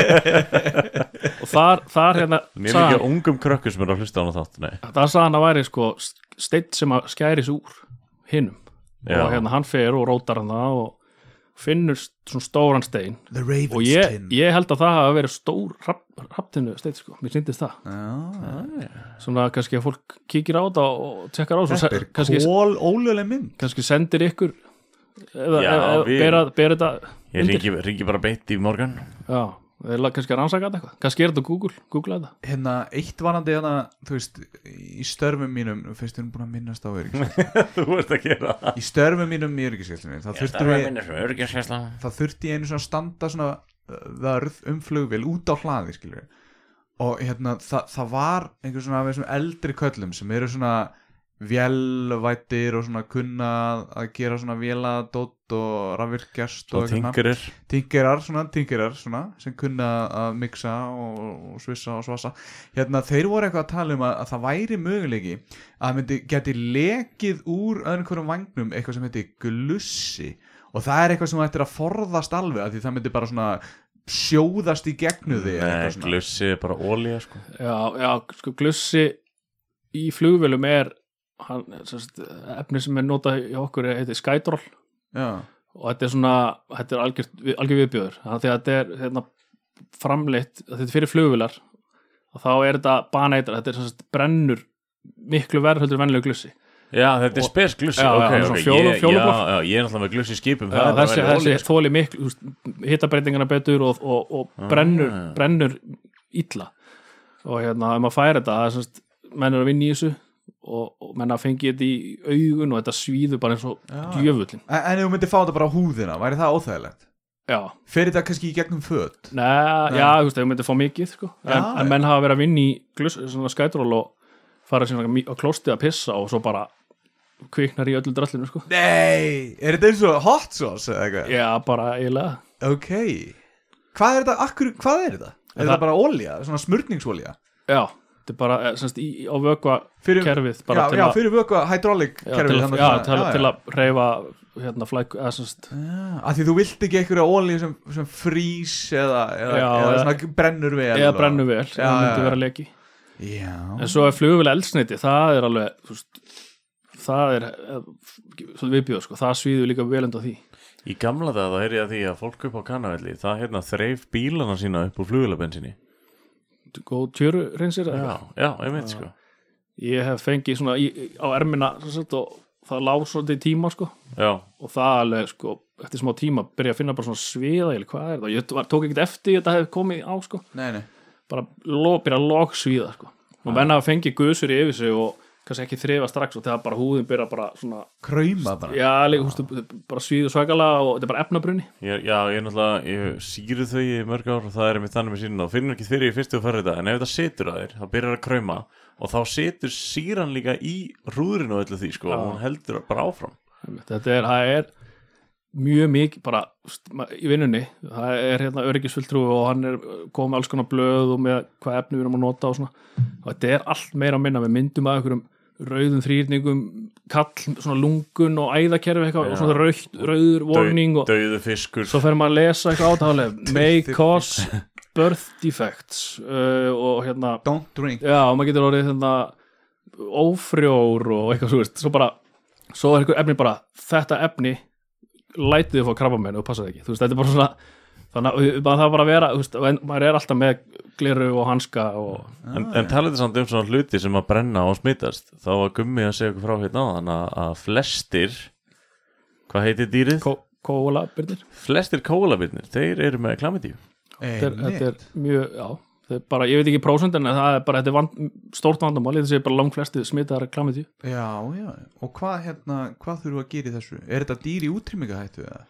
og þar, þar hérna Mér er ekki ungum krökkur sem er að hlusta á þátt Nei, það sagði hann að væri sko steinn sem að skæris úr hinnum og hérna hann fer og rótar hann það og finnur svona stóran stein. Og ég, ég held að það hafa verið stór hrapptinu stein sko, mér syndist það. Já, svona kannski að fólk kíkir á þetta og tekkar á svo Þetta er kannski, kól óluleg mynd. kannski sendir ykkur eða, Já, eða við- bera, bera þetta ég ringi, ringi bara beitt í morgun. Já, la- kannski að rannsaka þetta eitthvað. Kannski er þetta á Google, Google þetta. Hérna, eitt varandi hérna, þú veist, í störfum mínum, finnst við búin að minnast á Þú ert að gera það. Í störfum mínum í Öryggjaskesla þá þurfti ég einu svona að standa svona uh, vörð um flugvél út á hlaði skilur og hérna það, það var einhver svona af þessum eldri köllum sem eru svona vélvættir og svona kunna að gera svona véladótt og rafvirkjast Og tingurir tingerar, svona tingerar svona, sem kunna að mixa og, og svissa og svassa hérna þeir voru eitthvað að tala um að, að það væri möguleiki að það myndi, geti lekið úr öðrum hverjum vagnum eitthvað sem heiti glussi og það er eitthvað sem ættir að forðast alveg að því það myndi bara svona sjóðast í gegnu því Nei, eitthvað svona. glussi er bara ólía sko. já, já, sko glussi í flugvélum er hann, sérst, efni sem er notað í okkur heitir Skydroll já, og þetta er svona, þetta er algjör, algjör viðbjöður, þannig að þetta er hérna, framleitt, þetta er fyrir flugvilar og þá er þetta baneitra, þetta er svona brennur miklu verð heldur venlega glussi. Já, þetta er spes glussi. Ok, svona ok, fjólu- ég, já, já, ég er náttúrulega með glussi skipum Já, þessi, þessi þóli miklu hitabreitingana betur og, og, og brennur, Ah. brennur illa. Og hérna, ef maður færi þetta það er semst, menn er að vinna í þessu og, og menn að fengi þetta í augun og þetta svíður bara eins og djöfullin en, en ef þú myndi fá þetta bara á húðina væri það óþægilegt? Já, fer þetta kannski í gegnum föt? Nei, já, þú veist, ef við myndum fá mikið sko. en, Já, en menn hafa verið að vinna í skætról og fara á klóstið að pissa og svo bara kviknar í öllu drallinu sko. nei, er þetta eins og hot sauce eða eitthvað? Já, bara eiginlega. Ok, hvað er þetta, akkur, hvað er þetta? Er þetta bara olja, svona smurningsolja já, þetta er bara eh, semst, í, á vökva fyrir, kerfið bara já, til já, að fyrir vöku hydraulic kerfið til, að, já, til, að, til að reyfa hérna flæk eða semst Já, af því þú vilt ekki einhverja olíu sem, sem frís eða, eða, Já, eða eða- svona brennur vel eða og- brennu vel, það myndi vera leki. Já, en svo er flugvel eldsneiti, það er alveg veist, það er eh, viðbjóð, sko, það svíður líka vel enda því. Í gamla dag þá heyrði ég að því að fólk upp á kannavelli það hérna þreif bílana sína upp úr flugulabensinni góð tjöru reynsir Já, já, ég veit sko ég hef fengið svona í, á ermina sagt, og það lá svolítið tíma sko, Já, og það alveg sko, eftir smá tíma byrja að finna bara svona sviða ég, hvað er það, ég var, tók ekkert eftir að þetta hefði komið á sko, nei, nei. Bara lo, byrja að log svíða sko, og menn hafa fengið gusur í yfir sig og kannski ekki þrifa strax og þegar bara húðin byrja bara svona krauma bara. Já, líka, hústu, bara svíðu svakalega og þetta er bara efnabrunni ég, já, ég er náttúrulega ég sýru þau í mörg ár og það er einmitt þannig með síðan og finnur ekki fyrir í fyrstu og fyrir þetta en ef þetta situr að þér, þá byrjar að krauma og þá situr síran líka í rúðurinn og öllu því sko, og hún heldur bara áfram. Þetta er, það er mjög mikið bara í vinnunni, það er hérna öryggisfulltrú og hann er komið alls konar blöð og með hvað efni við erum að nota og svona. Og þetta er allt meira að minna við myndum að einhverjum rauðum þrýrningum kall, svona lungun og æðakerfi eitthvað og svona rauð, rauður warning og Dauðu fiskur. svo fer maður að lesa eitthvað átalega may cause birth defects uh, og hérna don't drink. Já, og maður getur orðið þetta ófrjór og eitthvað svo veist, svo bara, svo er eitthvað efni bara þetta efni lætið þið fá krabba og passaði ekki, þú veist, þetta er bara svona þannig að það bara að vera veist, maður er alltaf með gliru og hanska og En, en talaðu samt um svona hluti sem að brenna og smitast þá var Gummi að segja okkur frá hérna á þannig að flestir hvað heitir dýrið? kó, kóla byrnir Flestir kólabirnir, þeir eru með klamidíu þetta, er- þetta er mjög, já er bara, ég veit ekki prósund en það er bara, þetta er vand, stórt vandamál þetta sé bara langt flesti smitaðar klamiti Já, já, og hvað hérna, hvað þurfum við að gera í þessu? Er þetta dýr í útrýmingahættu eða?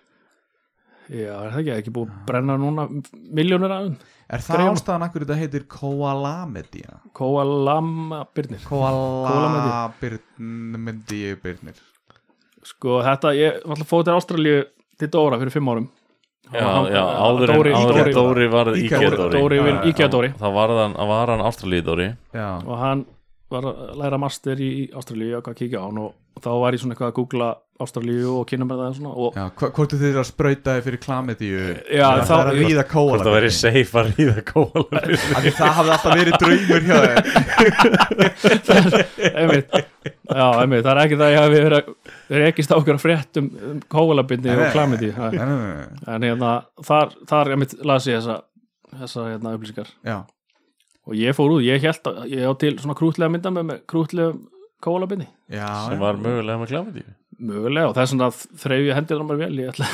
Já, er það ekki, ekki búið að brenna núna miljónir af Er það Dreifum. ástæðan akkur þetta heitir byrnir Koalabyrnir byrnir sko þetta, ég alltaf fóð til Ástralíu til Dóra fyrir fimm árum. Já, Hann- já, áður en Dóri, áður en Dóri, Dóri varð Íkea Íkea Dóri. Dóri Dóri, þá var hann, var hann Ástralíu Dóri. Já, og hann var að læra master í Ástralíu og að kíkja á hann og, þá var ég svona eitthvað að googla Ástralíu og kynna með það svona og já hvort þið er að sprauta þið fyrir klamedíu? Já, það þá- er að ríða hvort það væri safe að ríða því það hafði alltaf verið draumur hjá þér. Einmitt, já, einmitt, það er ekki það að ég hafi verið að- verið ekki stákur að frétt um, um kóalabindi Nei, og nei, en hérna, þar, þar einmitt las ég þessa, þessa hérna, upplýsingar. Já, og ég fór út, ég held að ég á til svona krútlega mynda með, með krútlega kóalabindi, já sem var mögulega með klamidíu mögulega og þess að þreif ég hendir á mér vel, ég ætla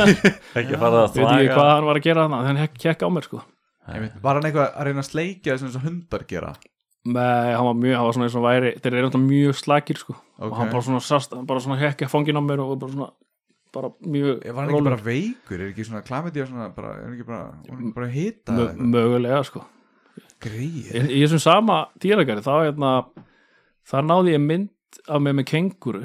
ekki að fara að ég veit ekki hvað hann var að gera þannig, þannig hekk, hekk á mér sko. Var hann eitthvað að reyna að sleikja þessum eins og hundar gera? Nei, hann var mjög, hann var svona eins og væri þeir eru alltaf mjög slakir sko. Ok. og hann bara svona sast, hann bara svona hekk fangin á mér og bara svona bara mjög Var hann ekki bara veikur? Er ekki svona svona bara, er hann ekki bara, hann bara hita Mö, mögulega sko Greið í, þessum sama dýragari þá hérna þar náði ég mynd af mig með kenguru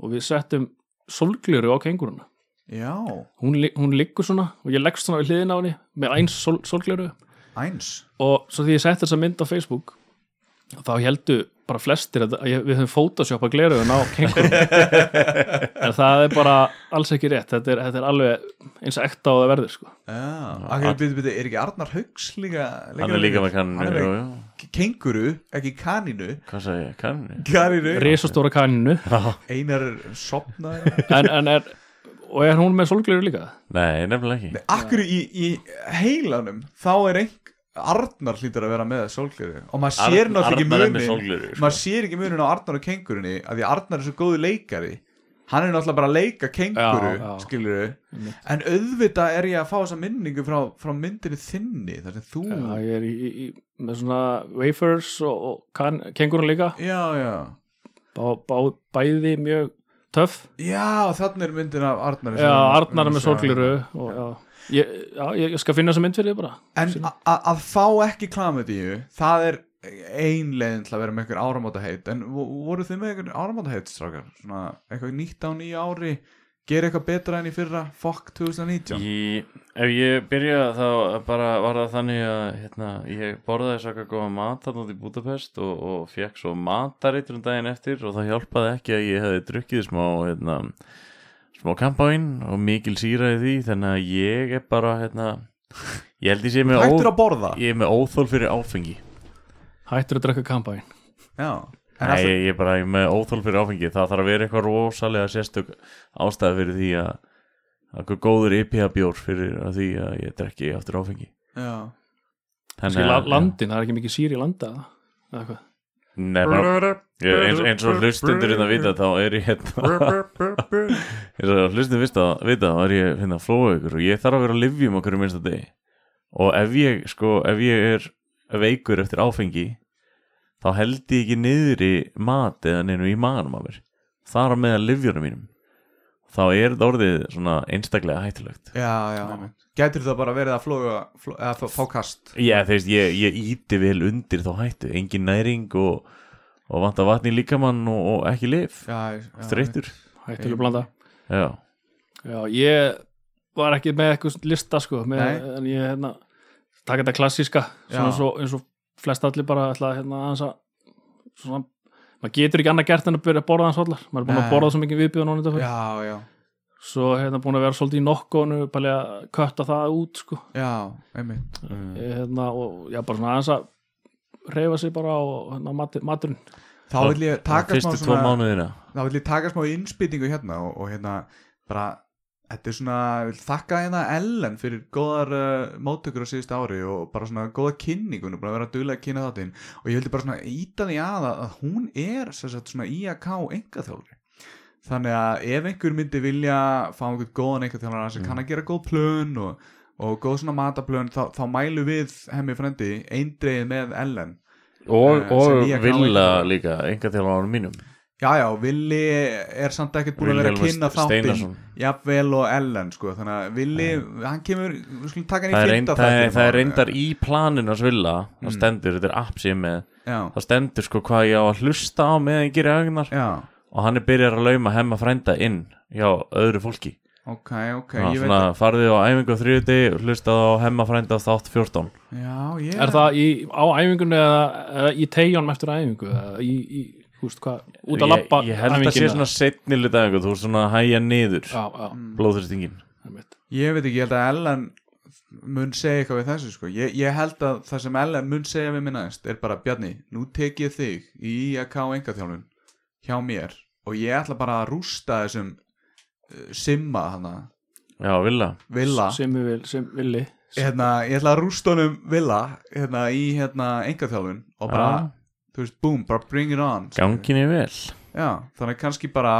og við settum solgliru á kenguruna Já, hún, hún liggur svona og ég leggst svona við hliðina á henni með eins sol, solgliru eins? Og svo því ég setti þessa mynd á Facebook þá heldu bara flestir að ég, við höfum photoshopað gleruðun á kengurun en það er bara alls ekki rétt. Þetta er, þetta er alveg eins og ekta á það verður sko. Já, akkur byrju byrju, er ekki Arnar Hauks líka hann er líka með kanninu kenguru, ekki kaninu. Hvað sagði ég, kanninu risastóra kaninu. Einar sopnaður en, en er, og er hún með solgliru líka? nei, nefnilega ekki. Akkur í, í heilanum þá er einhver Arnar hlýtur að vera með sólgleru og maður sér Arn- náttúrulega ekki munin sólgleru, sko. maður sér ekki munin á Arnar og kengurunni af því Arnar er svo góðu leikari. Hann er náttúrulega bara að leika kenguru Já, já. skiluru, en auðvitað er ég að fá þessa minningu frá, frá myndinni þinni þar sem þú Já, ég er í, í, í, með svona wafers og, og kan, kengurinn líka. Já, já, bá, bá, bæði mjög töff. Já, þannig er myndin af Arnar Já, Arnar er með solgliru og, já. Ég, já, ég skal finna þessa mynd fyrir þig bara. En að fá ekki klamedíu það er ein leiðin til að vera með einhver áramóta heit en vo- voru þið með einhver áramóta heit strákar? Svona eitthvað nýtt á nýja ári gera eitthvað betra enn í fyrra fuck 2019 Í, ef ég byrja þá bara var það þannig að hérna, ég borðaði svaka góða mat þarna út í Budapest og, og fekk svo matareitur um daginn eftir og það hjálpaði ekki að ég hefði drukkið smá hérna, smá kampáinn og mikil síra í því þannig að ég er bara hérna, ég held ég sé með, hættur ó, að borða? ég er með óþól fyrir áfengi. Hættur að drekka kampæn já. En Nei, alltaf, ég er bara með óþól fyrir áfengi. Það þarf að vera eitthvað rosalega sérstök ástæða fyrir því að eitthvað góður IPA bjór fyrir að því að ég drekki aftur áfengi. Já. Kanski la, landin, það er ekki mikið síri í landa eða? Eða hvað Nei, bara, ég, eins, eins og hlustundur hérna vita þá er ég hérna eins og hlustundur vita, þá er ég hérna flóa ykkur og ég þarf að vera að livjum okkur í minnsta degi. Og ef ég sko, ef ég er veikur eftir áfengi þá held ég ekki niður í mat eða neinu í maganum af mér. Þar á meðan livjunum mínum þá er þetta orðið svona einstaklega hættulegt. Já, já, gætur það bara verið að flóga fló, eða fá, kast? Já, þeist, ég, ég íti vel undir þá hættu. Engin næring og, og vanta vatni í líkamann og, og ekki lif já, já, þreyttur. Hættur að blanda. Já, Já, ég var ekki með eitthvað lista sko með, en ég hérna taka þetta klassíska svona eins og, eins og flest allir bara ætla hérna að svona, maður getur ekki annað gert en að byrja að borða hans allar. Maður er búin Nei. að borða svo mikið viðbjöðan honum þetta já, já, svo hérna búin að vera svolítið í nokkonu bara að kötta það út sko. Já, einmitt. Ég, hérna, og já, bara svona aðeins að reyfa sig bara og hérna, mat, maturinn. Þá vil ég taka smá svona þá vil ég taka smá innspýtingu hérna og, og hérna bara þetta er svona, ég þakka hérna Ellen fyrir góðar uh, móttökur á síðustu ári og bara svona góða kynning hún er bara að vera duglega að kynna þáttinn. Og ég vildi bara svona íta því að að að hún er sagt, svona IAK engaþjálfari þannig að ef einhver myndi vilja fá einhvern góðan engaþjálfara sem kann að gera góð plön og, og góð svona mataplön þá, þá mælu við hemmi frendi eindreið með Ellen og, Eh, og ég ekki- líka, enga til á mínum Já, já, Willi er samt ekkert búin að vera að kynna þáttinn jafnvel og Ellen, sko þannig að Willi, hann kemur við skulum taka hann í reynd, fyrta það, er, það er reyndar í planinu að svilla Mm. það stendur, þetta er app sem ég er með. Já, það stendur sko hvað ég á að hlusta á meðan ég gerir ögnar já, og hann er byrjar að lauma hemma frænda inn hjá öðru fólki. Ok, ok okay, ég svona, farðið á æfingu á þriðuti og hlustaði á hemma frænda þátt 14 veit Já, ég Er það í, á æfingunni eða, eða í teigjónum húst hvað, út að labba ég, ég held að sé svona setni luta æfingu þú er svona að hæja niður. Blóðþristingin einmitt. Ég veit ekki, ég held að Ellen mun segja eitthvað við þessu, sko. Ég, ég held að það sem Ellen mun segja við minna er bara, Bjarni, nú tek ég þig í IAK engaþjálfun hjá mér og ég ætla bara að rústa þessum uh, simma hana, já, Villa. Villa. Sem við vil, sem villi. Hérna, ég ætla að rústa honum Villa hérna, í hérna, engaþjálfun og bara, þú veist, boom, bara bring it on ganginni vel. Já, þannig kannski bara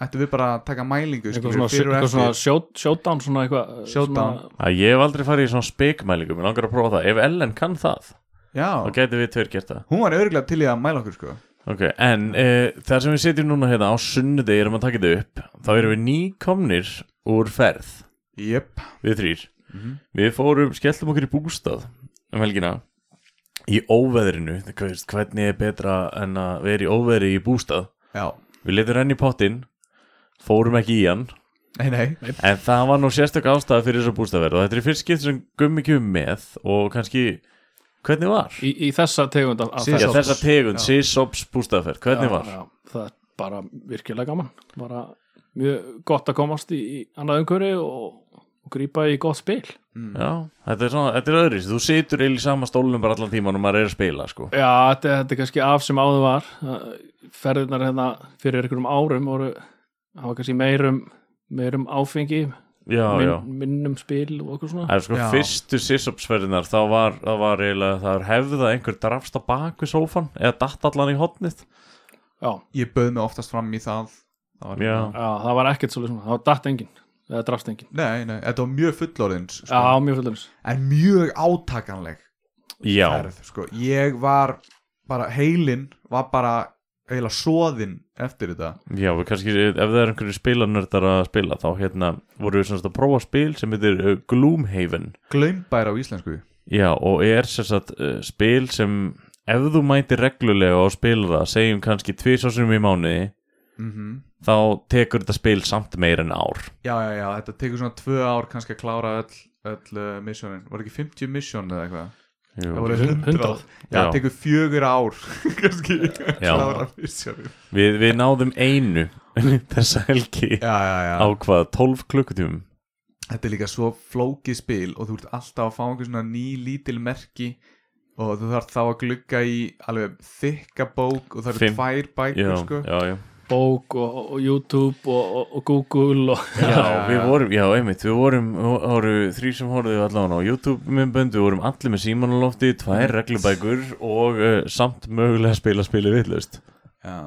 ættum við bara að taka mælingu eitthvað svona, eitthvað svona showdown svona eitthvað Showdown. svona- að ég hef aldrei farið í svona spekmælingu mér langar að prófa það, ef Ellen kann það já, þá getur við tveir gert það. Hún var örgulega til í að mæla okkur sko. Ok, en uh, þar sem við setjum núna hérna á sunnudegi erum að taka þetta upp þá erum við nýkomnir úr ferð. Jöp, við þrýr Mhm. við fórum, skelltum okkur í bústað um helgina í óveðrinu, hvernig er betra en að vera í óveðri í bústað já, við letum renn í pottin fórum ekki í hann nei, nei en það var nú sérstök ástæða fyrir þessa bústaðverð og þetta er fyrst skipt sem gummi kjum með og kannski, hvernig var? í, í þessa tegund af, af Sis- Já, ferð. þessa tegund, Já. Sisops bústaðferð, hvernig Já, var? já, það er bara virkilega gaman bara mjög gott að komast í, í annað umhverfi og, og grípa í gott spil. Já, þetta er svona, þetta er öðris þú situr eiginlega í sama stólunum bara allan tíman og maður er að spila, sko. Já, þetta, þetta er kannski af sem áður var. Ferðirnar hérna fyrir einhverjum árum voru, það var kannski meirum meirum áfengi Já, já, minn, minnum spil og okkur svona. Það er sko Já. fyrstu Sisops-ferðinar þá var, það var eiginlega, það var hefð að einhver drafst á bak við sófan eða datt allan í hotnið Já, ég bauð mig oftast fram í það, það var, Já. já, það var ekkert svolítið svona, það var datt engin eða drafst engin nei, nei, þetta var mjög fullorðins sko. Já, mjög fullurins en mjög átakanleg Já, ferð, sko. ég var bara, heilin var bara eiginlega soðinn eftir þetta. Já, við kannski, ef það er einhverju spilanördar að spila þá hérna voru við semst að prófa spil sem heitir uh, Gloomhaven. Glömbær á íslensku. Já, og er sem sagt uh, spil sem ef þú mætir reglulega og spila það, segjum kannski tvisásum í mánuði mm þá tekur þetta spil samt meir en ár. Já, já, já, þetta tekur svona tvö ár kannski að klára öll, öll uh, missionin. Var ekki 50 mission eða eitthvað? Jú. það voru 100 Hundrað. já, Já. það tekur fjögur ár kannski að klára missionin. Við, við náðum einu þessa helgi já, já, já. á hvað, 12 klukkutímum? Þetta er líka svo flókið spil og þú ert alltaf að fá einhver svona ný lítil merki og þú þarf þá að glugga í alveg þykka bók og það eru tvær bækur Já, sko. já, já bók og, og YouTube og, og, og Google og Já, já, við vorum, já, einmitt, við vorum, voru þrý sem horfðu allan á YouTube-myndbönd, við vorum allir með símanalofti, tvær reglubækur og uh, samt mögulega að spila spili villust. Já.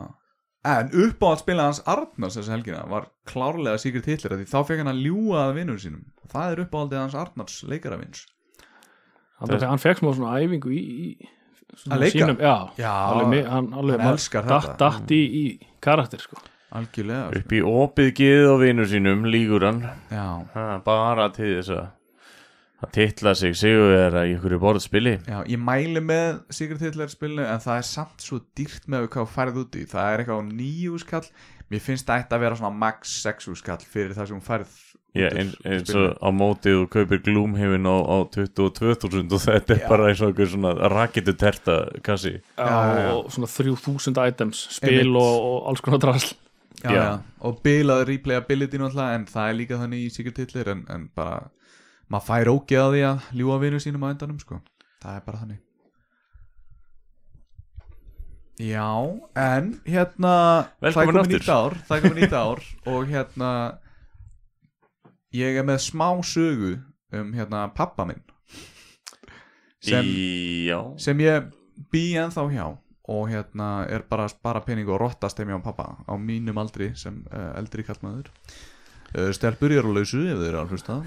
En upp á að spila hans Arnars þessa helgina var klárlega Sigrid Hitler af því þá fekk hann að ljúga að vinnur sínum það er uppáhaldið hans Arnars leikarafins hann, hann fekk smá svona æfingu í, í svona Að leika? já, Já, alveg, hann, alveg hann elskar datt, þetta. datt í, í karakter sko. algjörlega sko. Upp í opið giðið á vinnur sínum, lígur hann, Já, ha, bara til þess að að titla sig sigurvera í ykkur borðspili. já, ég mæli með Sigrid Hitler spilinu en það er samt svo dýrt með hvað þú færið út í það er eitthvað á nýjú skall mér finnst það ætti að vera svona max sexu skall fyrir það sem hún færið Já, eins, og á mótið og kaupir glúmhefin á, á 22.000 og þetta er Já. bara eins og einhver svona raketu terta kassi. já, Já, já, já. og svona 3000 items spil Einmitt. og, og alls konar drasl já, Já. já. og bilað replayability náttúrulega en það er líka þannig í Sigrid Hitler en, en bara maður fær ógeð að því að ljúga vinnur sínum á endanum sko. það er bara þannig Já, en hérna Velkomin það er komin nýtt ár það er komin nýtt ár og hérna ég er með smá sögu um hérna pappa minn. Sem, sem ég bý ennþá hjá og hérna er bara að spara pening og rottast heim hjá pappa á mínum aldri sem uh, eldri kallmaður uh, stelpur ég er á lausu ef þið eru að hlusta.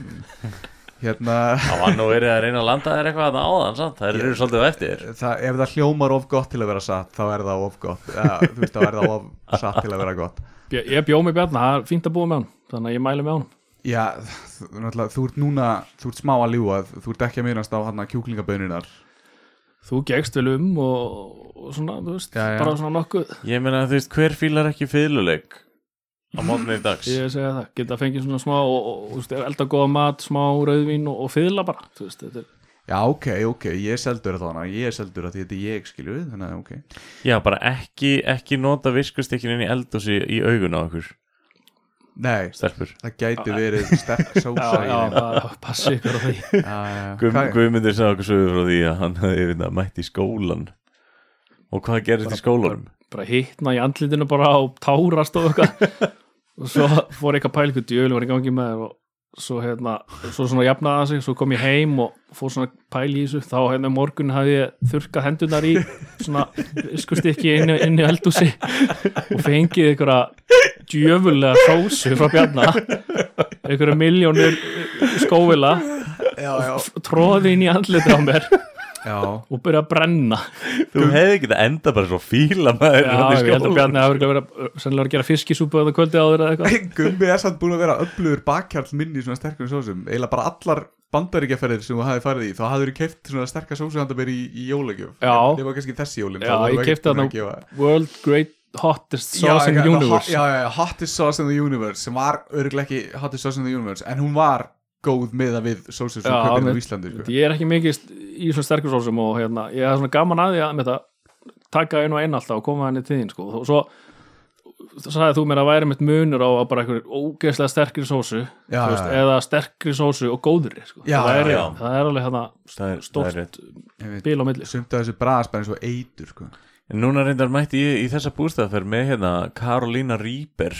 Hérna Það var nú verið að reyna að landa þér eitthvað að áðan samt, það eru svolítið eftir. Það, ef það hljómar of gott til að vera satt þá er það of gott. Ja, þú veist þá er það of satt til að vera gott. Ég bjó með Bjarna, það er fínt að búa með hann Þannig að ég mæli með hann já, þú, ert núna þú ert smá að ljúa, þú ert ekki að minnast á hann kjúklingaböninar Þú gegst vel um og, og svona, þú veist, Já, já. bara svona nokkuð. Ég meina þú veist, hver fílar ekki fiðluleik á mótni í dags? Ég segja það, geta fengið svona smá og, og, og þú veist, elda góða mat, smá rauðvín og, og fyðla bara, þú veist, þetta er já, ok, ok, ég er seldur þannig ég er seldur að því þetta er ég skilju þannig að ok, Já, bara ekki, ekki nota viskustykkin inn í eldúsi í augun á okkur nei. Stelpur. Það gæti verið sterk sósa Já, í þeim. passi ykkur á því. Já, já, Guð, Hvað- Guðmundur sagði okkur sögur frá því að hann hefði mætt í skólan og hvað gerist í skólanum? bara hittna í andlitinu bara og tárast og eitthvað. Og svo fór eitthvað pæl eitthvað djölu var í gangi með og svo hérna, svo svona jafnaði það sig svo kom ég heim og fór svona pæl í þessu. Þá hérna um morgun hafði ég þurrkað hendunar í svona viskustykki inn, inn í eldúsi og fengið einhverja djöfulega sósu frá Bjarna. Einhverja miljónir skóvila tróði inn í andlitinu á mér já. og byrja að brenna. Þú hefði ekki að enda bara svo fíla maður Já, þarna í ég held að. Bjarni hafi örugglega verið að- sennilega að gera fiskisúpu eða kvöldi áður eða eitthvað. Gummi er samt búin að vera öflugur bakkjarl minni í svona sterkum sósum. Eiginlega bara allar bandaríkjaferðir sem þú hafði farið í þá hafður þú keift svona sterkar sósu handa mér í, í jólagjöf. Það var kannski þessi jólin Já, ég keypti þarna World Great Hottest Sauce in the Universe. já, já, já, hottest sauce in the universe sem var örgulega ekki hottest sauce in the universe en hún var góð með að við sósur sem með- á Íslandi sko. Ég er ekki mikið í svona sterkur sósum og hérna, ég er svona gaman að því að með þetta taka einu og einn alltaf og koma henni til þín sko. og svo sagði þú mér að væri mitt munur á að bara einhver ógeðslega sterkri sósu Já, veist, já, já. eða sterkri sósu og góðri sko. Já, það, er, já, já. það er alveg hérna Það er- það er veit, bíl á milli sumt af þessu braðaspenni svo eitur sko. En núna reyndar mætti ég í þessa bústafferð með hérna Karolína Rýber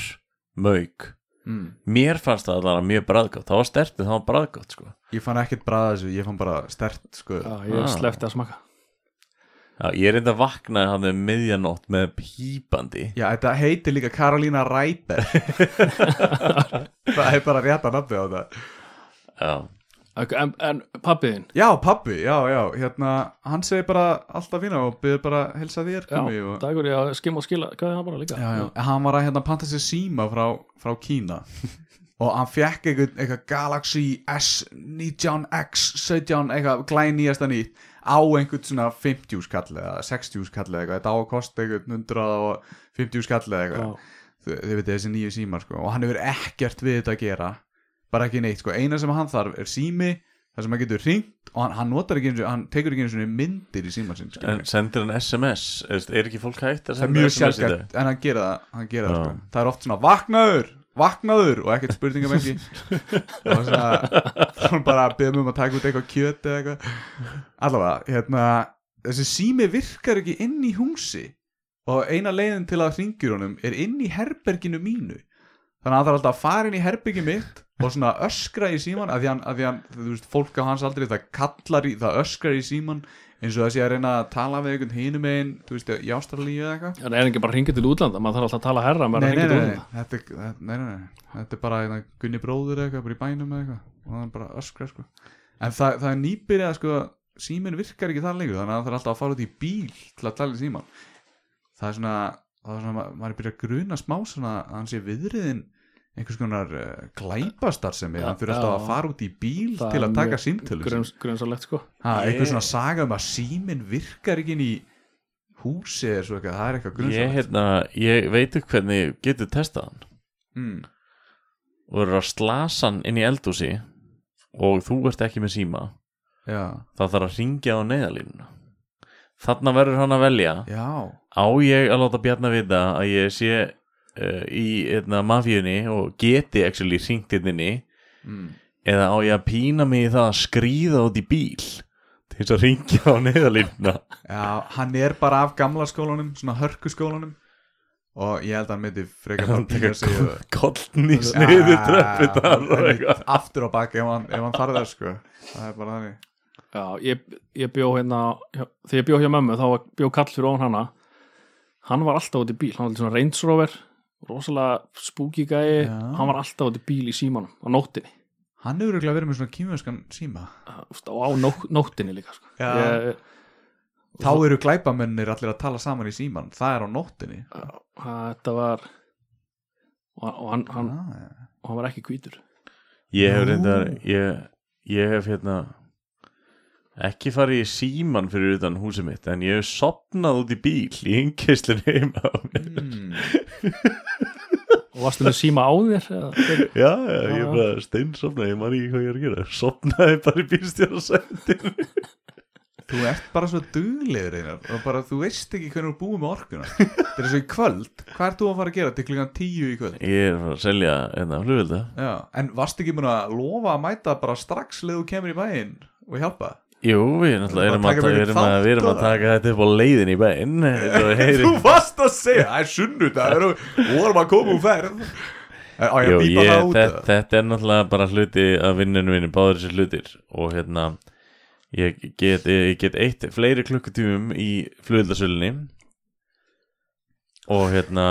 Mauk mm. Mér fannst það allavega mjög bræðgátt Það var stertið, það var bræðgátt sko. Ég fann ekkert braða þessu, ég fann bara stert sko. Já, ég Ah. sleppti að smaka. Já, ég reyndar vaknaði hann um miðjanótt með pípandi. Já, þetta heitir líka Karolína Ræber það er bara rétt að nafni á það. Já, En, en pappiðin, Já, pabbi, já, já, hérna hann segir bara alltaf fína og byrður bara að helsa þér já, Gummi, og... dagur ég að skimma og skila hvað er það bara líka já, já. Hann var að hérna panta sér síma frá, frá Kína og hann fekk eitthvað, eitthvað Galaxy S19X 17, eitthvað glæn nýjasta nýtt á einhvern svona 50 skall eða 60 skall eða eitthvað, þetta á að kosta einhvern 150 skall eða eitthvað Já. þið, þið veit þessi nýju símar sko. og hann hefur ekkert við þetta að gera bara ekki neitt, sko. eina sem hann þarf er sími þar sem hann getur hringt og hann, hann notar ekki eins og, hann tekur ekki eins og myndir í sinn skilur en sendir hann SMS Er, ekki fólk hægt að það senda SMS í sjálfgætt en hann gera það, hann gera það, sko. það er oft svona vaknaður, vaknaður og ekkert spurningum ekki og svona bara mig um að taka út eitthvað kjöt eða eitthvað. Allavega, hérna þessi sími virkar ekki inn í húsi. Og eina leiðin til að hringjur honum er inn í herberginu mínu. Þannig að hann þarf alltaf að fara inn í herbergi mitt og svona öskra í síman að því hann, að því hann þú veist, fólk á hans aldrei það kallar í, það öskrar í síman eins og það sé að reyna að tala við einhvern hinum einn, þú veist, í Ástralíu eða eitthvað. En er ekki bara hringið til útlanda, maður þarf alltaf að tala herra nei, nei, nei, nei, þetta, er- nei, nei, nei, þetta er bara hérna, Gunni bróður eitthvað, bara í bænum eitthvað. Og hann bara öskrar sko. En það, það er nýbyrjað sko, síminn virkar ekki það lengur þannig að það þarf alltaf að fara út í bíl til að tala í síman það er svona, það er svona ma- maður er byrjað að gruna smá svona að hann sé viðriðin einhvers konar uh, glæpastar sem er, Já, hann fyrir alltaf já. að fara út í bíl til að taka símtölu grunns, grunnsalegt sko. Ha, Ég- einhver svona saga um að síminn virkar ekki inn í húsi eða svo eitthvað, það er eitthvað Ég, grunnsalegt hérna, ég veit ekki hvernig getur testað hann. Mm. og eru að slasa hann inn í eldúsi og þú ert ekki með síma. Já, þá þarf að ringja á neyðalínuna þarna verður hann að velja. Já. Á ég að láta Bjarna vita að ég sé uh, í hérna, mafíunni og geti actually ringt hérna mm. eða á ég að pína mig í það að skrýða út í bíl til þess að ringja á neyðalínuna Já, hann er bara af gamla skólanum, svona hörkuskólanum og ég held að hann myndi frekar sig og- kolln í einmitt, eitthvað. aftur á baki ef hann, hann farið það sko. Það er bara þannig. Já, ég, ég bjó hérna hjá, þegar ég bjó hjá mömmu þá var- bjó kall fyrir ofan hana. Hann var alltaf út í bíl, hann var svona Range Rover rosalega spooky gæi hann var alltaf út í bíl í símanum á nóttinni. Hann hefur örugglega verið með svona kýmjöskan síma. Og á nótt, nóttinni líka sko. Ég, þá eru glæpamennir allir að tala saman í síman það er á nóttinni. Þetta var og, og hann, hann, ah, ja. og hann var ekki hvítur. Ég hef reyndar ég, ég hef hérna ekki farið í síman fyrir utan húsið mitt en ég hef sopnað út í bíl í yngkeislunni heima á mér. mm. og varstu með síma á þér já, já, ég Já. bara steinsopnaði ég man ekki hvað ég er að gera. Sopnaði bara í bílstjórasændinu þú ert bara svo duglegur einar og bara þú veist ekki hvernig þú er búið með orkuna. Þetta er svo í kvöld. Hvað ert þú að fara að gera til klukkan tíu í kvöld? Ég er að selja enna flugvelda Já, en varst ekki búin að lofa að mæta bara strax leðu kemur í bæinn og hjálpa? Jú, við erum Bara að, mér erum að, erum að taka þetta upp á leiðin í bæinn Þú varst að segja, það er sunnudagur og vorum að koma úr ég Jú, að ég, þetta, þetta er náttúrulega bara hluti af vinnunum minni, báður þessi hlutir. Og hérna ég get, ég get eitt fleiri klukkutímum í flugöldasölunni og hérna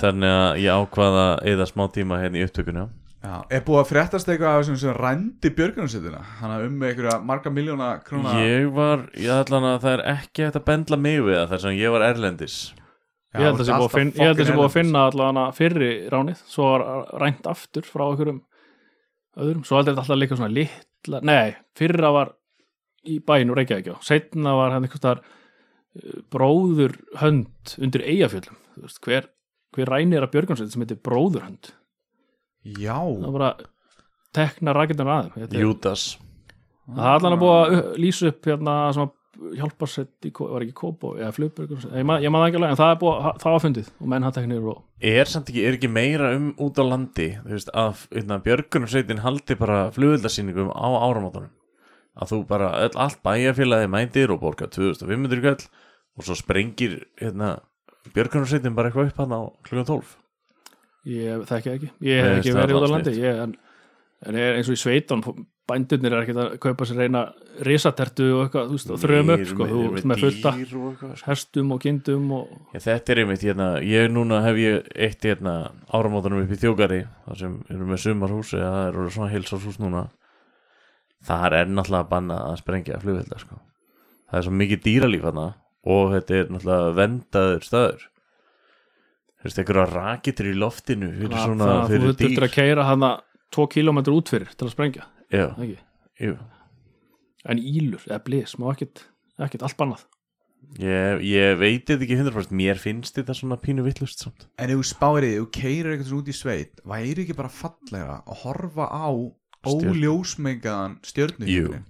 þannig að ég ákvaða eða smá tíma hérna í upptökuna Já, er búið að fréttast eitthvað af þessum sem rændi björgunarsveitina? Hanna um með einhverja marga miljóna króna ég var, ég ætlan að það er ekki hægt að bendla mig við það þar sem ég var erlendis. Já, ég held að það sé búið að ég held að það sé fucking búið að finna allavega fyrri ránið, svo var rænt aftur frá einhverjum öðrum, svo heldur þetta alltaf líka svona litla, nei, fyrra var í bæinu Reykjavík, já, setna var hann einhvers þar bróður hönd undir veist, hver, hver rænir að Björgunsveit sem heitir bróður hönd, Já, það var bara tekna þetta er, Júdas. Það er allan að búið að lýsa upp hérna svona hjálparsett í, var ekki Kópó eða Flugbergur, ég maður það ekki alveg en það er búið, að- það var fundið og menn hatteknir og er samt ekki, er ekki meira um út á landi þú veist, að hérna, björgunarsveitin haldi bara flugöldasýningum á áramótunum? Að þú bara, öll, allt bæjarfélagi mændir og borga 2500 kall og svo sprengir hérna, björgunarsveitin bara eitthvað upp hann á klukkan 12 Ég þekki ekki, ég hef ekki er verið út á landi. ég, en, en ég er eins og í sveitan bændurnir er ekkert að kaupa sér reyna risatertu og eitthvað, þú veist, og þröm upp sko, þú ert með fullta og sko. hestum og kindum og Já, þetta er einmitt, hérna, ég núna hef ég eitt hérna áramótunum upp í þjókari þar sem erum með sumarhús eða það eru svona heilsárshús núna. Þar er náttúrulega banna að sprengja flugvelda sko. það er svo mikið dýralíf hana og þetta er náttúrulega vendaður staður þú veist, einhverja rakitur í loftinu fyrir það- svona, það að þú fyrir dýr? að keira hana tvo kílómetri út fyrir til að sprengja já, ekki? jú. En ílur, eða blis, má ekkert ekkert allt bannað. Ég, ég veit þetta ekki 100% mér finnst þetta svona pínu vittlust samt. En ef þú spárið, ef þú keirir eitthvað svona út í sveit væri ekki bara fallega að horfa á óljósmengaðan stjörnuhimnin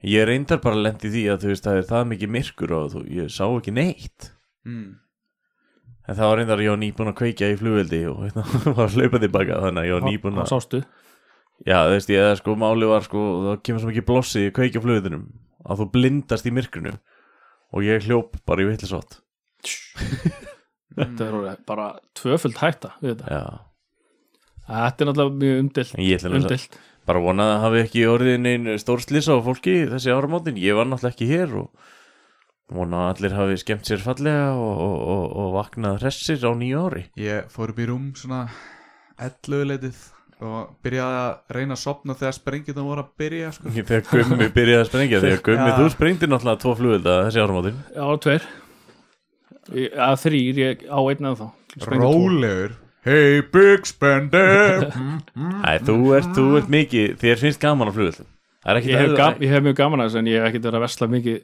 Ég reyndar bara lendi því að þú veist það er það mikið myrkur og þú, ég sá ekki neitt. Mm. En það var reyndar ég var nýbúin að kveikja í flugveldi og hérna, var að hlaupa tilbaka þannig að ég var nýbúin þá að sástu? Já, þú veist, ég eða sko, máli var sko það kemur svo mikið blossi í kveikja flugveldinum að þú blindast í myrkrinu og ég hljóp bara í vitlisvátt þetta er orðið bara tvöföld hætta þetta. Já, þetta er náttúrulega mjög umdilt umdilt bara vona að hafi ekki orðið neinn stórslýsa á fólki þessi áramótin, ég var náttúrulega ekki hér og vona að allir hafi skemmt sér fallega og, og, og, og vaknað hressir á nýju ári. Ég fór upp í rúm svona 11 leitið og byrjaði að reyna að sopna þegar sprengjum voru að byrja sko. Þegar Gummi byrjaði að sprengja Þegar Gummi, Já. þú sprengdi náttúrulega tvo flugvelda þessi áramótin. Já, tveir. Ég- að þrýr, ég á einn eða þá Rólegur. Hey big spender. Æ, þú ert, þú ert mikið, þér finnst gaman á Það er ekki ég hef, hef mjög gaman að þessu en ég hef ekkert verið að vesla mikið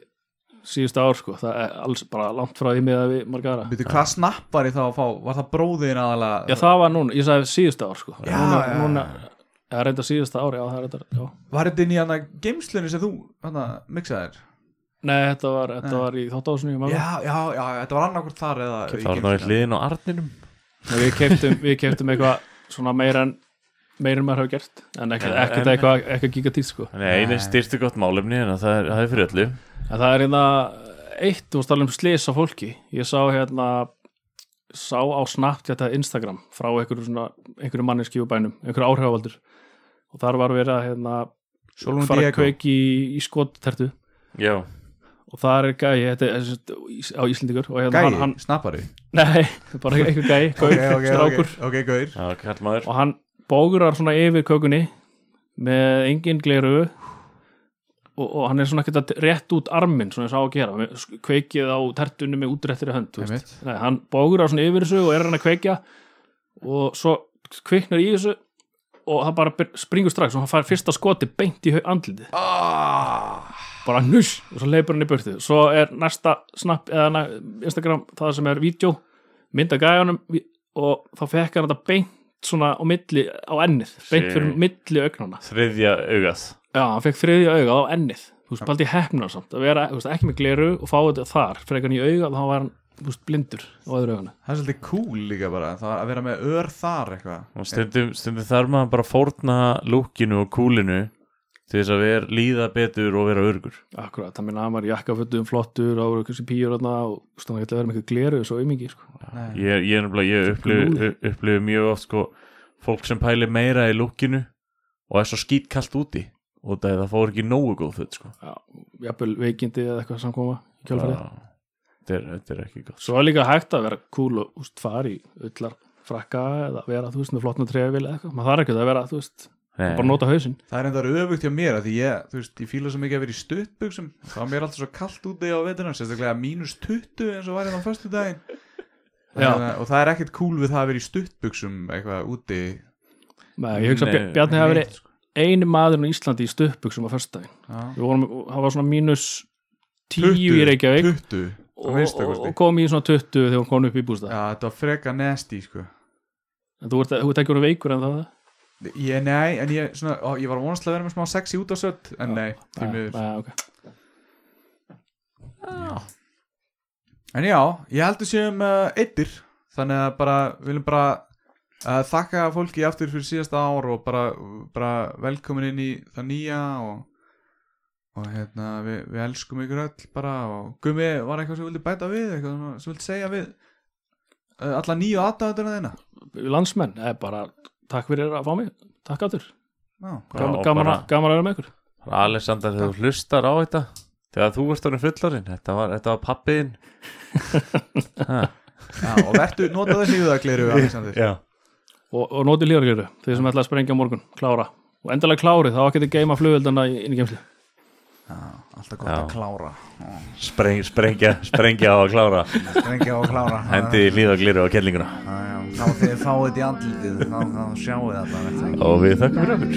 síðustu ár sko, það er alls bara langt frá því með að við marga aðra. Veitu hvað snapp var ég þá að fá? Var það bróðin aðalega Já, það var núna, ég sagði síðustu ár sko. Já, núna, já, já. núna Það er reynda síðustu ár, já, það er reynda já. Var þetta inn í hana geimslunni sem þú hana, mixaðir? Nei, þetta var, þetta Nei. var í þáttáðsunu Já, já, já, þetta var annarkvort þar eða í Það var náttúrulega hliðin á arninum. Við keftum eitthvað svona meira en meira en maður hefur gert en ekkert eitthvað gigatít sko. Nei, einu styrstu gott málefni en það er, það er fyrir öllu. En það er hérna eitt, þú veist alveg um slis á fólki. Ég sá hérna sá á snapt þetta Instagram frá einhverju svona einhverju manneski úr bænum, einhverju áhrifavaldur. Og þar var verið að hérna, fara kveiki í, í skottertu Já, og það er gæi, þetta er á Íslendingur og hérna Gæi, snappari? Nei, bara einhver gæi, gaur, Ok, ok, strákur. Ok, ok, gaur. Já, kall maður og hann bógurar svona yfir kökunni með engin gleru og, og hann er svona ekkert að rétt út arminn svona eins og á að gera kveikið á tertunni með hönd þú veist. Einmitt. Nei, hann bógurar svona yfir þessu og er hann að kveikja og svo kviknar í þessu og það bara springur strax og hann fær fyrsta skoti beint í andlitið ah, bara nuss og svo leipur hann í burtið svo er næsta snap eða Instagram það sem er vídeo mynda gæjanum og þá fekk hann þetta beint svona á milli á ennið beint fyrir milli augnana Þriðja augað. Já, hann fekk þriðja auga á ennið. Þú veist, baldi hefna samt að vera þú veist, ekki með gleru og fá þetta þar. Frekar hann í auga þá var hann þú veist, blindur á öðru augana Það er svolítið cool líka bara Það að vera með ör þar eitthvað. Og stundum, stundum þarf maður bara fórna lúkinu og kúlinu til þess að vera líða betur og vera örgur akkurat, það minna að maður jakkafötum flottur á þessi píur þarna og þú veist, hann geti að vera með eitthvað gleru svo aumingi sko. Nei. ég, ég, ég upplifi, upplifi mjög oft sko, fólk sem pæli meira í lúkinu og er svo skýt kallt úti og það, það fór ekki nógu góð föt sko. já, jafnvel veikindi eða eitthvað samkoma í kjálfarið þetta er, er ekki gott Svo er líka hægt að vera cool og úst, fara í öllar frakka eða vera, þú veist, með flottna trefil eða eitthvað, maður þarf ekki að vera, þú veist. Bara nota hausinn. Það er enda öfugt hjá mér að því ég, þú veist, ég fíla svo mikið að vera í stuttbuxum. Þá er mér alltaf svo kallt úti á veturinn sérstaklega mínus 20 eins og var hérna á föstu daginn Já. og það er ekkert cool við það að vera í stuttbuxum eitthvað úti. Nei, ég hugsa að Bjarni hafi verið sko. eini maðurinn á Íslandi í stöppbuxum á við vorum, það var svona mínus 10 í Reykjavík. 20 og, og, og, kom í svona 20 þegar hún kom upp í bústað. Já, þetta var freka nasty sko Ég, nei, en ég, svona, ó, ég var vonast að vera með smá sexy út á sött en nei, því miður. Nei, ok. En já, ég heldur séum uh, eittir Þannig að bara, viljum bara uh, þakka fólki aftur fyrir síðasta ár og bara, bara velkomin inn í það nýja og, og hérna, við, við elskum ykkur öll bara og Gumi, var eitthvað sem vildi bæta við eitthvað sem vildi segja við uh, alla nýju aðdæðuna þeina landsmenn, eða bara takk fyrir að fá mig, takk aftur gaman, gaman, gaman að vera með ykkur. Alexander, þegar þú hlustar á þetta þegar þú varst orðin fullorinn þetta var, þetta var pappiðin já og vertu, nota það hlýðagleiru Alexander. Já. Og, og notið lífargjöru, þeir sem ætla að sprengja morgun. Klára, og endalega klárið þá getið geima flugveldana í geimsli Já, alltaf gott Já. að klára. Spreng, sprengja, sprengja á að klára. Sprengja og klára. Hendi líða gliru á kellinguna. Þá þið fáið þetta í andlitið. Þá, þá sjáu þið þetta og við þakkum fyrir okkur